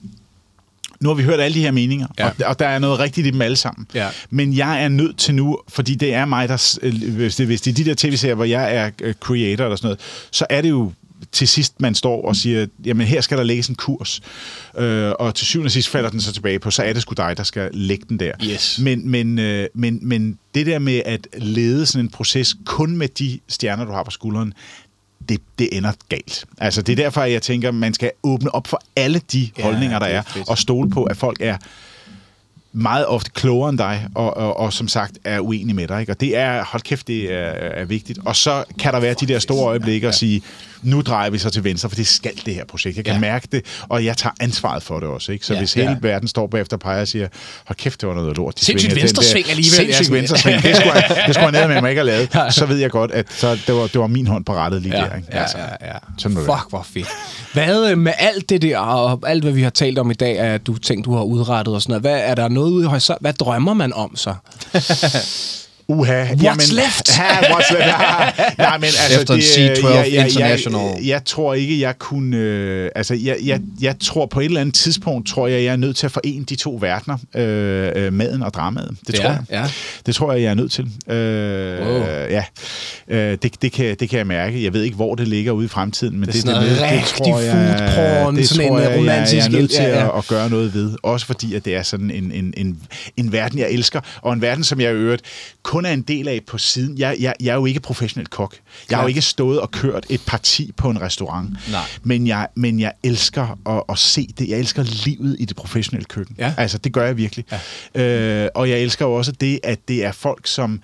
nu har vi hørt alle de her meninger, ja. Og, og der er noget rigtigt i dem alle sammen. Ja. Men jeg er nødt til nu, fordi det er mig, der... øh, Hvis det, hvis det er de der tv-serier, hvor jeg er øh, creator eller sådan noget, så er det jo til sidst, man står og siger, jamen her skal der lægges en kurs. Øh, og til syvende og sidst falder den så tilbage på, så er det sgu dig, der skal lægge den der. Yes. Men, men, øh, men, men det der med at lede sådan en proces kun med de stjerner, du har på skulderen, det, det ender galt. Altså, det er derfor, jeg tænker, man skal åbne op for alle de Ja, holdninger, der er er, fedt. og stole på, at folk er meget ofte klogere end dig, og, og, og som sagt er uenige med dig. Ikke? Og det er, hold kæft, det er, er vigtigt. Og så kan der være de der store øjeblikke og sige, nu drejer vi så til venstre, for det skal det her projekt. Jeg kan ja. Ja. mærke det, og jeg tager ansvaret for det også. Ikke? Så ja, Ja, hvis hele ja. verden står bagefter og peger og siger, hold kæft, det var noget lort. De Sindssygt venstresving der- alligevel. Ja, Sindssygt sådan- venstresving. Det skulle jeg, det skulle jeg ned med mig ikke have lavet. Så ved jeg godt, at så, det, var, det var min hånd på rettet lige Ja, der. Ikke? ja, Altså, ja, ja. Sådan det. Fuck, hvor fedt. Hvad øh, med alt det der, og alt hvad vi har talt om i dag, at du tænkt, du har udrettet og sådan noget. Hvad, er der noget noget ude i horisonten. Hvad drømmer man om så? Uha. What's left? Ja, what's left? Nej, men altså... Efter en det, C12 jeg, jeg, International. Jeg, jeg tror ikke, jeg kunne... Øh, altså, jeg, jeg, jeg tror på et eller andet tidspunkt, tror jeg, jeg er nødt til at forene de to verdener. Øh, øh, maden og dramaet. Det Ja, tror jeg. ja. Det tror jeg, jeg er nødt til. Øh, Wow. Ja. Øh, det, det, kan, det kan jeg mærke. Jeg ved ikke, hvor det ligger ude i fremtiden, men Det er det, sådan noget det, rigtig tror jeg, porn, det sådan tror en, jeg, øh, romantisk- jeg, jeg er nødt til ja, ja. at, at gøre noget ved. Også fordi, at det er sådan en, en, en, en verden, jeg elsker, og en verden, som jeg i øvrigt kun er en del af på siden. Jeg, jeg, jeg er jo ikke professionel kok. Jeg har jo ikke stået og kørt et parti på en restaurant. Nej. Men jeg, men jeg elsker at, at se det. Jeg elsker livet i det professionelle køkken. Ja. Altså, det gør jeg virkelig. Ja. Øh, og jeg elsker jo også det, at det er folk, som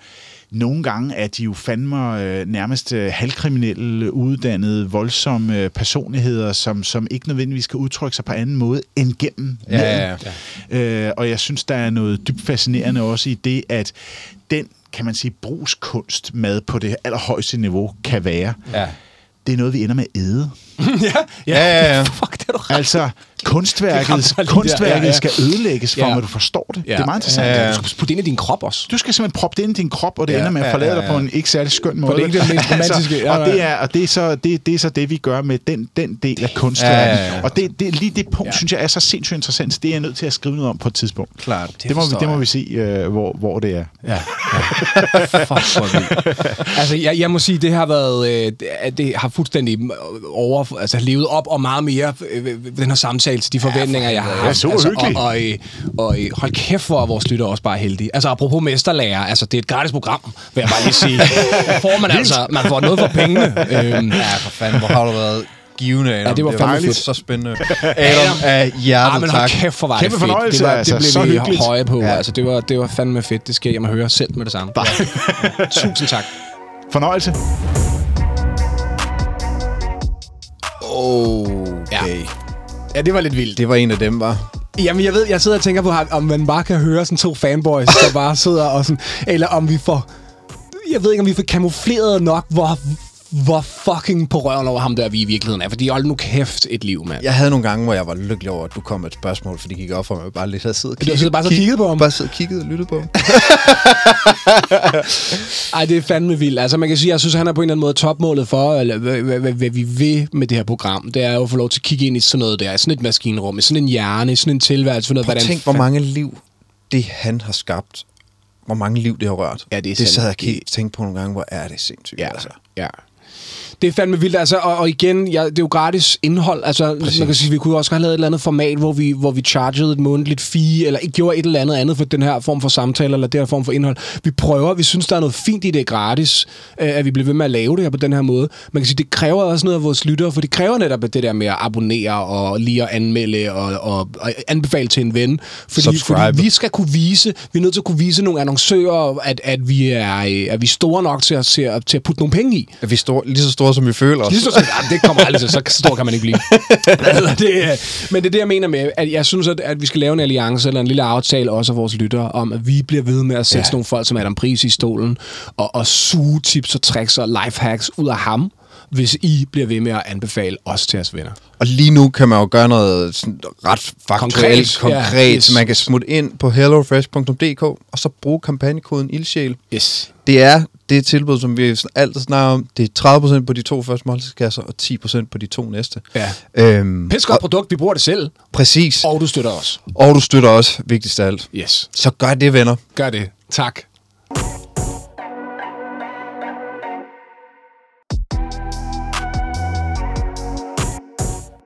nogle gange er de jo fandme øh, nærmest øh, halvkriminelle, uddannede, voldsomme øh, personligheder, som, som ikke nødvendigvis kan udtrykke sig på anden måde end gennem Ja, maden. ja, Øh, og jeg synes, der er noget dybt fascinerende også i det, at den, kan man sige, brugskunst mad på det allerhøjeste niveau kan være. Ja. Det er noget, vi ender med at æde. ja, Ja, ja, ja. Fuck, det er du ret. Altså, kunstværket, kunstværket ja, ja. skal ødelægges, for Ja. at du forstår det. Ja. Det er meget interessant. Ja, ja. Du skal putte det ind i din krop også. Du skal simpelthen proppe det ind i din krop, og det Ja, ender med at ja, forlade ja, dig på ja. en ikke særlig skøn måde. det er ikke det mest romantiske. Ja, og ja. det er, og det er, så, det, det er så det, vi gør med den, den del af kunstværket. Ja, ja, ja. Og det, det, lige det punkt, Ja. ja. synes jeg er så sindssygt interessant, det er jeg nødt til at skrive noget om på et tidspunkt. Klart. Det, det, må, vi, det må vi se, øh, hvor, hvor det er. Ja. Fuck, hvor vildt. altså, jeg, jeg må sige, det har været, øh, det har fuldstændig over, altså levet op og meget mere øh, den her samtale til de forventninger, jeg har haft. Ja, super altså, hyggeligt. og, og, øh, og, øh, hold kæft, hvor er vores lytter også bare heldige. Altså, apropos mesterlærer, altså, det er et gratis program, vil jeg bare lige sige. Får man altså, man får noget for pengene. Øhm, Ja, for fanden, hvor har du været givende, Adam. Ja, det var fandme dejligt. fedt. Så spændende. Adam af hjertet, Ah, men hold tak. kæft, hvor var Kæmpe det fedt. fornøjelse, det, var, altså. det blev Så vi hyggeligt. høje på. Ja. Ja. Altså, det, var, det var fandme fedt. Det skal jeg mig høre selv med det samme. Ja. Tusind tak. Fornøjelse. Okay. Ja, det var lidt vildt. Det var en af dem, var. Jamen, jeg ved, jeg sidder og tænker på, om man bare kan høre sådan to fanboys, der bare sidder og sådan... Eller om vi får... Jeg ved ikke, om vi får kamufleret nok, hvor, hvor fucking på røven over ham der vi i virkeligheden er. Fordi hold nu kæft et liv, mand. Jeg havde nogle gange, hvor jeg var lykkelig over, at du kom med et spørgsmål, fordi det gik op for mig, bare lidt havde siddet og Du har siddet bare så kigget på ham? Bare siddet og kigget og lyttet på ham. Ej, det er fandme vildt. Altså, man kan sige, jeg synes, han er på en eller anden måde topmålet for, eller, hvad, hvad, hvad, hvad vi vil med det her program. Det er jo at få lov til at kigge ind i sådan noget der, sådan et maskinrum, sådan en hjerne, sådan en tilværelse. Ud af, Prøv hvordan tænk, hvor mange liv det han har skabt. Hvor mange liv det har rørt. Ja, det er det sad jeg og tænkte på nogle gange, hvor er det sindssygt. Ja, Altså. ja. Det er fandme vildt, altså, og, og igen, ja, det er jo gratis indhold, altså, Præcis. man kan sige, vi kunne også have lavet et eller andet format, hvor vi, hvor vi chargede et månedligt fee, eller ikke gjorde et eller andet andet for den her form for samtale, eller den her form for indhold. Vi prøver, vi synes, der er noget fint i det er gratis, øh, at vi bliver ved med at lave det her på den her måde. Man kan sige, det kræver også noget af vores lyttere, for det kræver netop det der med at abonnere, og lige at anmelde, og, og, og anbefale til en ven. Fordi, Subscribe. fordi vi skal kunne vise, vi er nødt til at kunne vise nogle annoncører, at, at, vi, er, øh, at vi er store nok til at, til at, til at putte nogle penge i. Er vi store, lige så store, som vi føler os? Lige så, ja, det kommer aldrig til, så stor kan man ikke blive. Det, men det er det, jeg mener med, at jeg synes, at, at vi skal lave en alliance eller en lille aftale også af vores lyttere, om at vi bliver ved med at sætte Ja. nogle folk som Adam Pris i stolen, og, og suge tips og tricks og lifehacks ud af ham, hvis I bliver ved med at anbefale os til jeres venner. Og lige nu kan man jo gøre noget sådan ret faktuelt, Konkret, konkret, ja, yes. man kan smutte ind på hellofresh.dk, og så bruge kampagnekoden ildsjæl. Yes. Det er det tilbud, som vi altid snakker om. Det er 30% på de to første måltidskasser, og 10% på de to næste. Ja. Øhm, Pisse godt produkt, vi bruger det selv, præcis. Og du støtter os. og du støtter os, vigtigst af alt. Yes. Så gør det, venner. Gør det. Tak.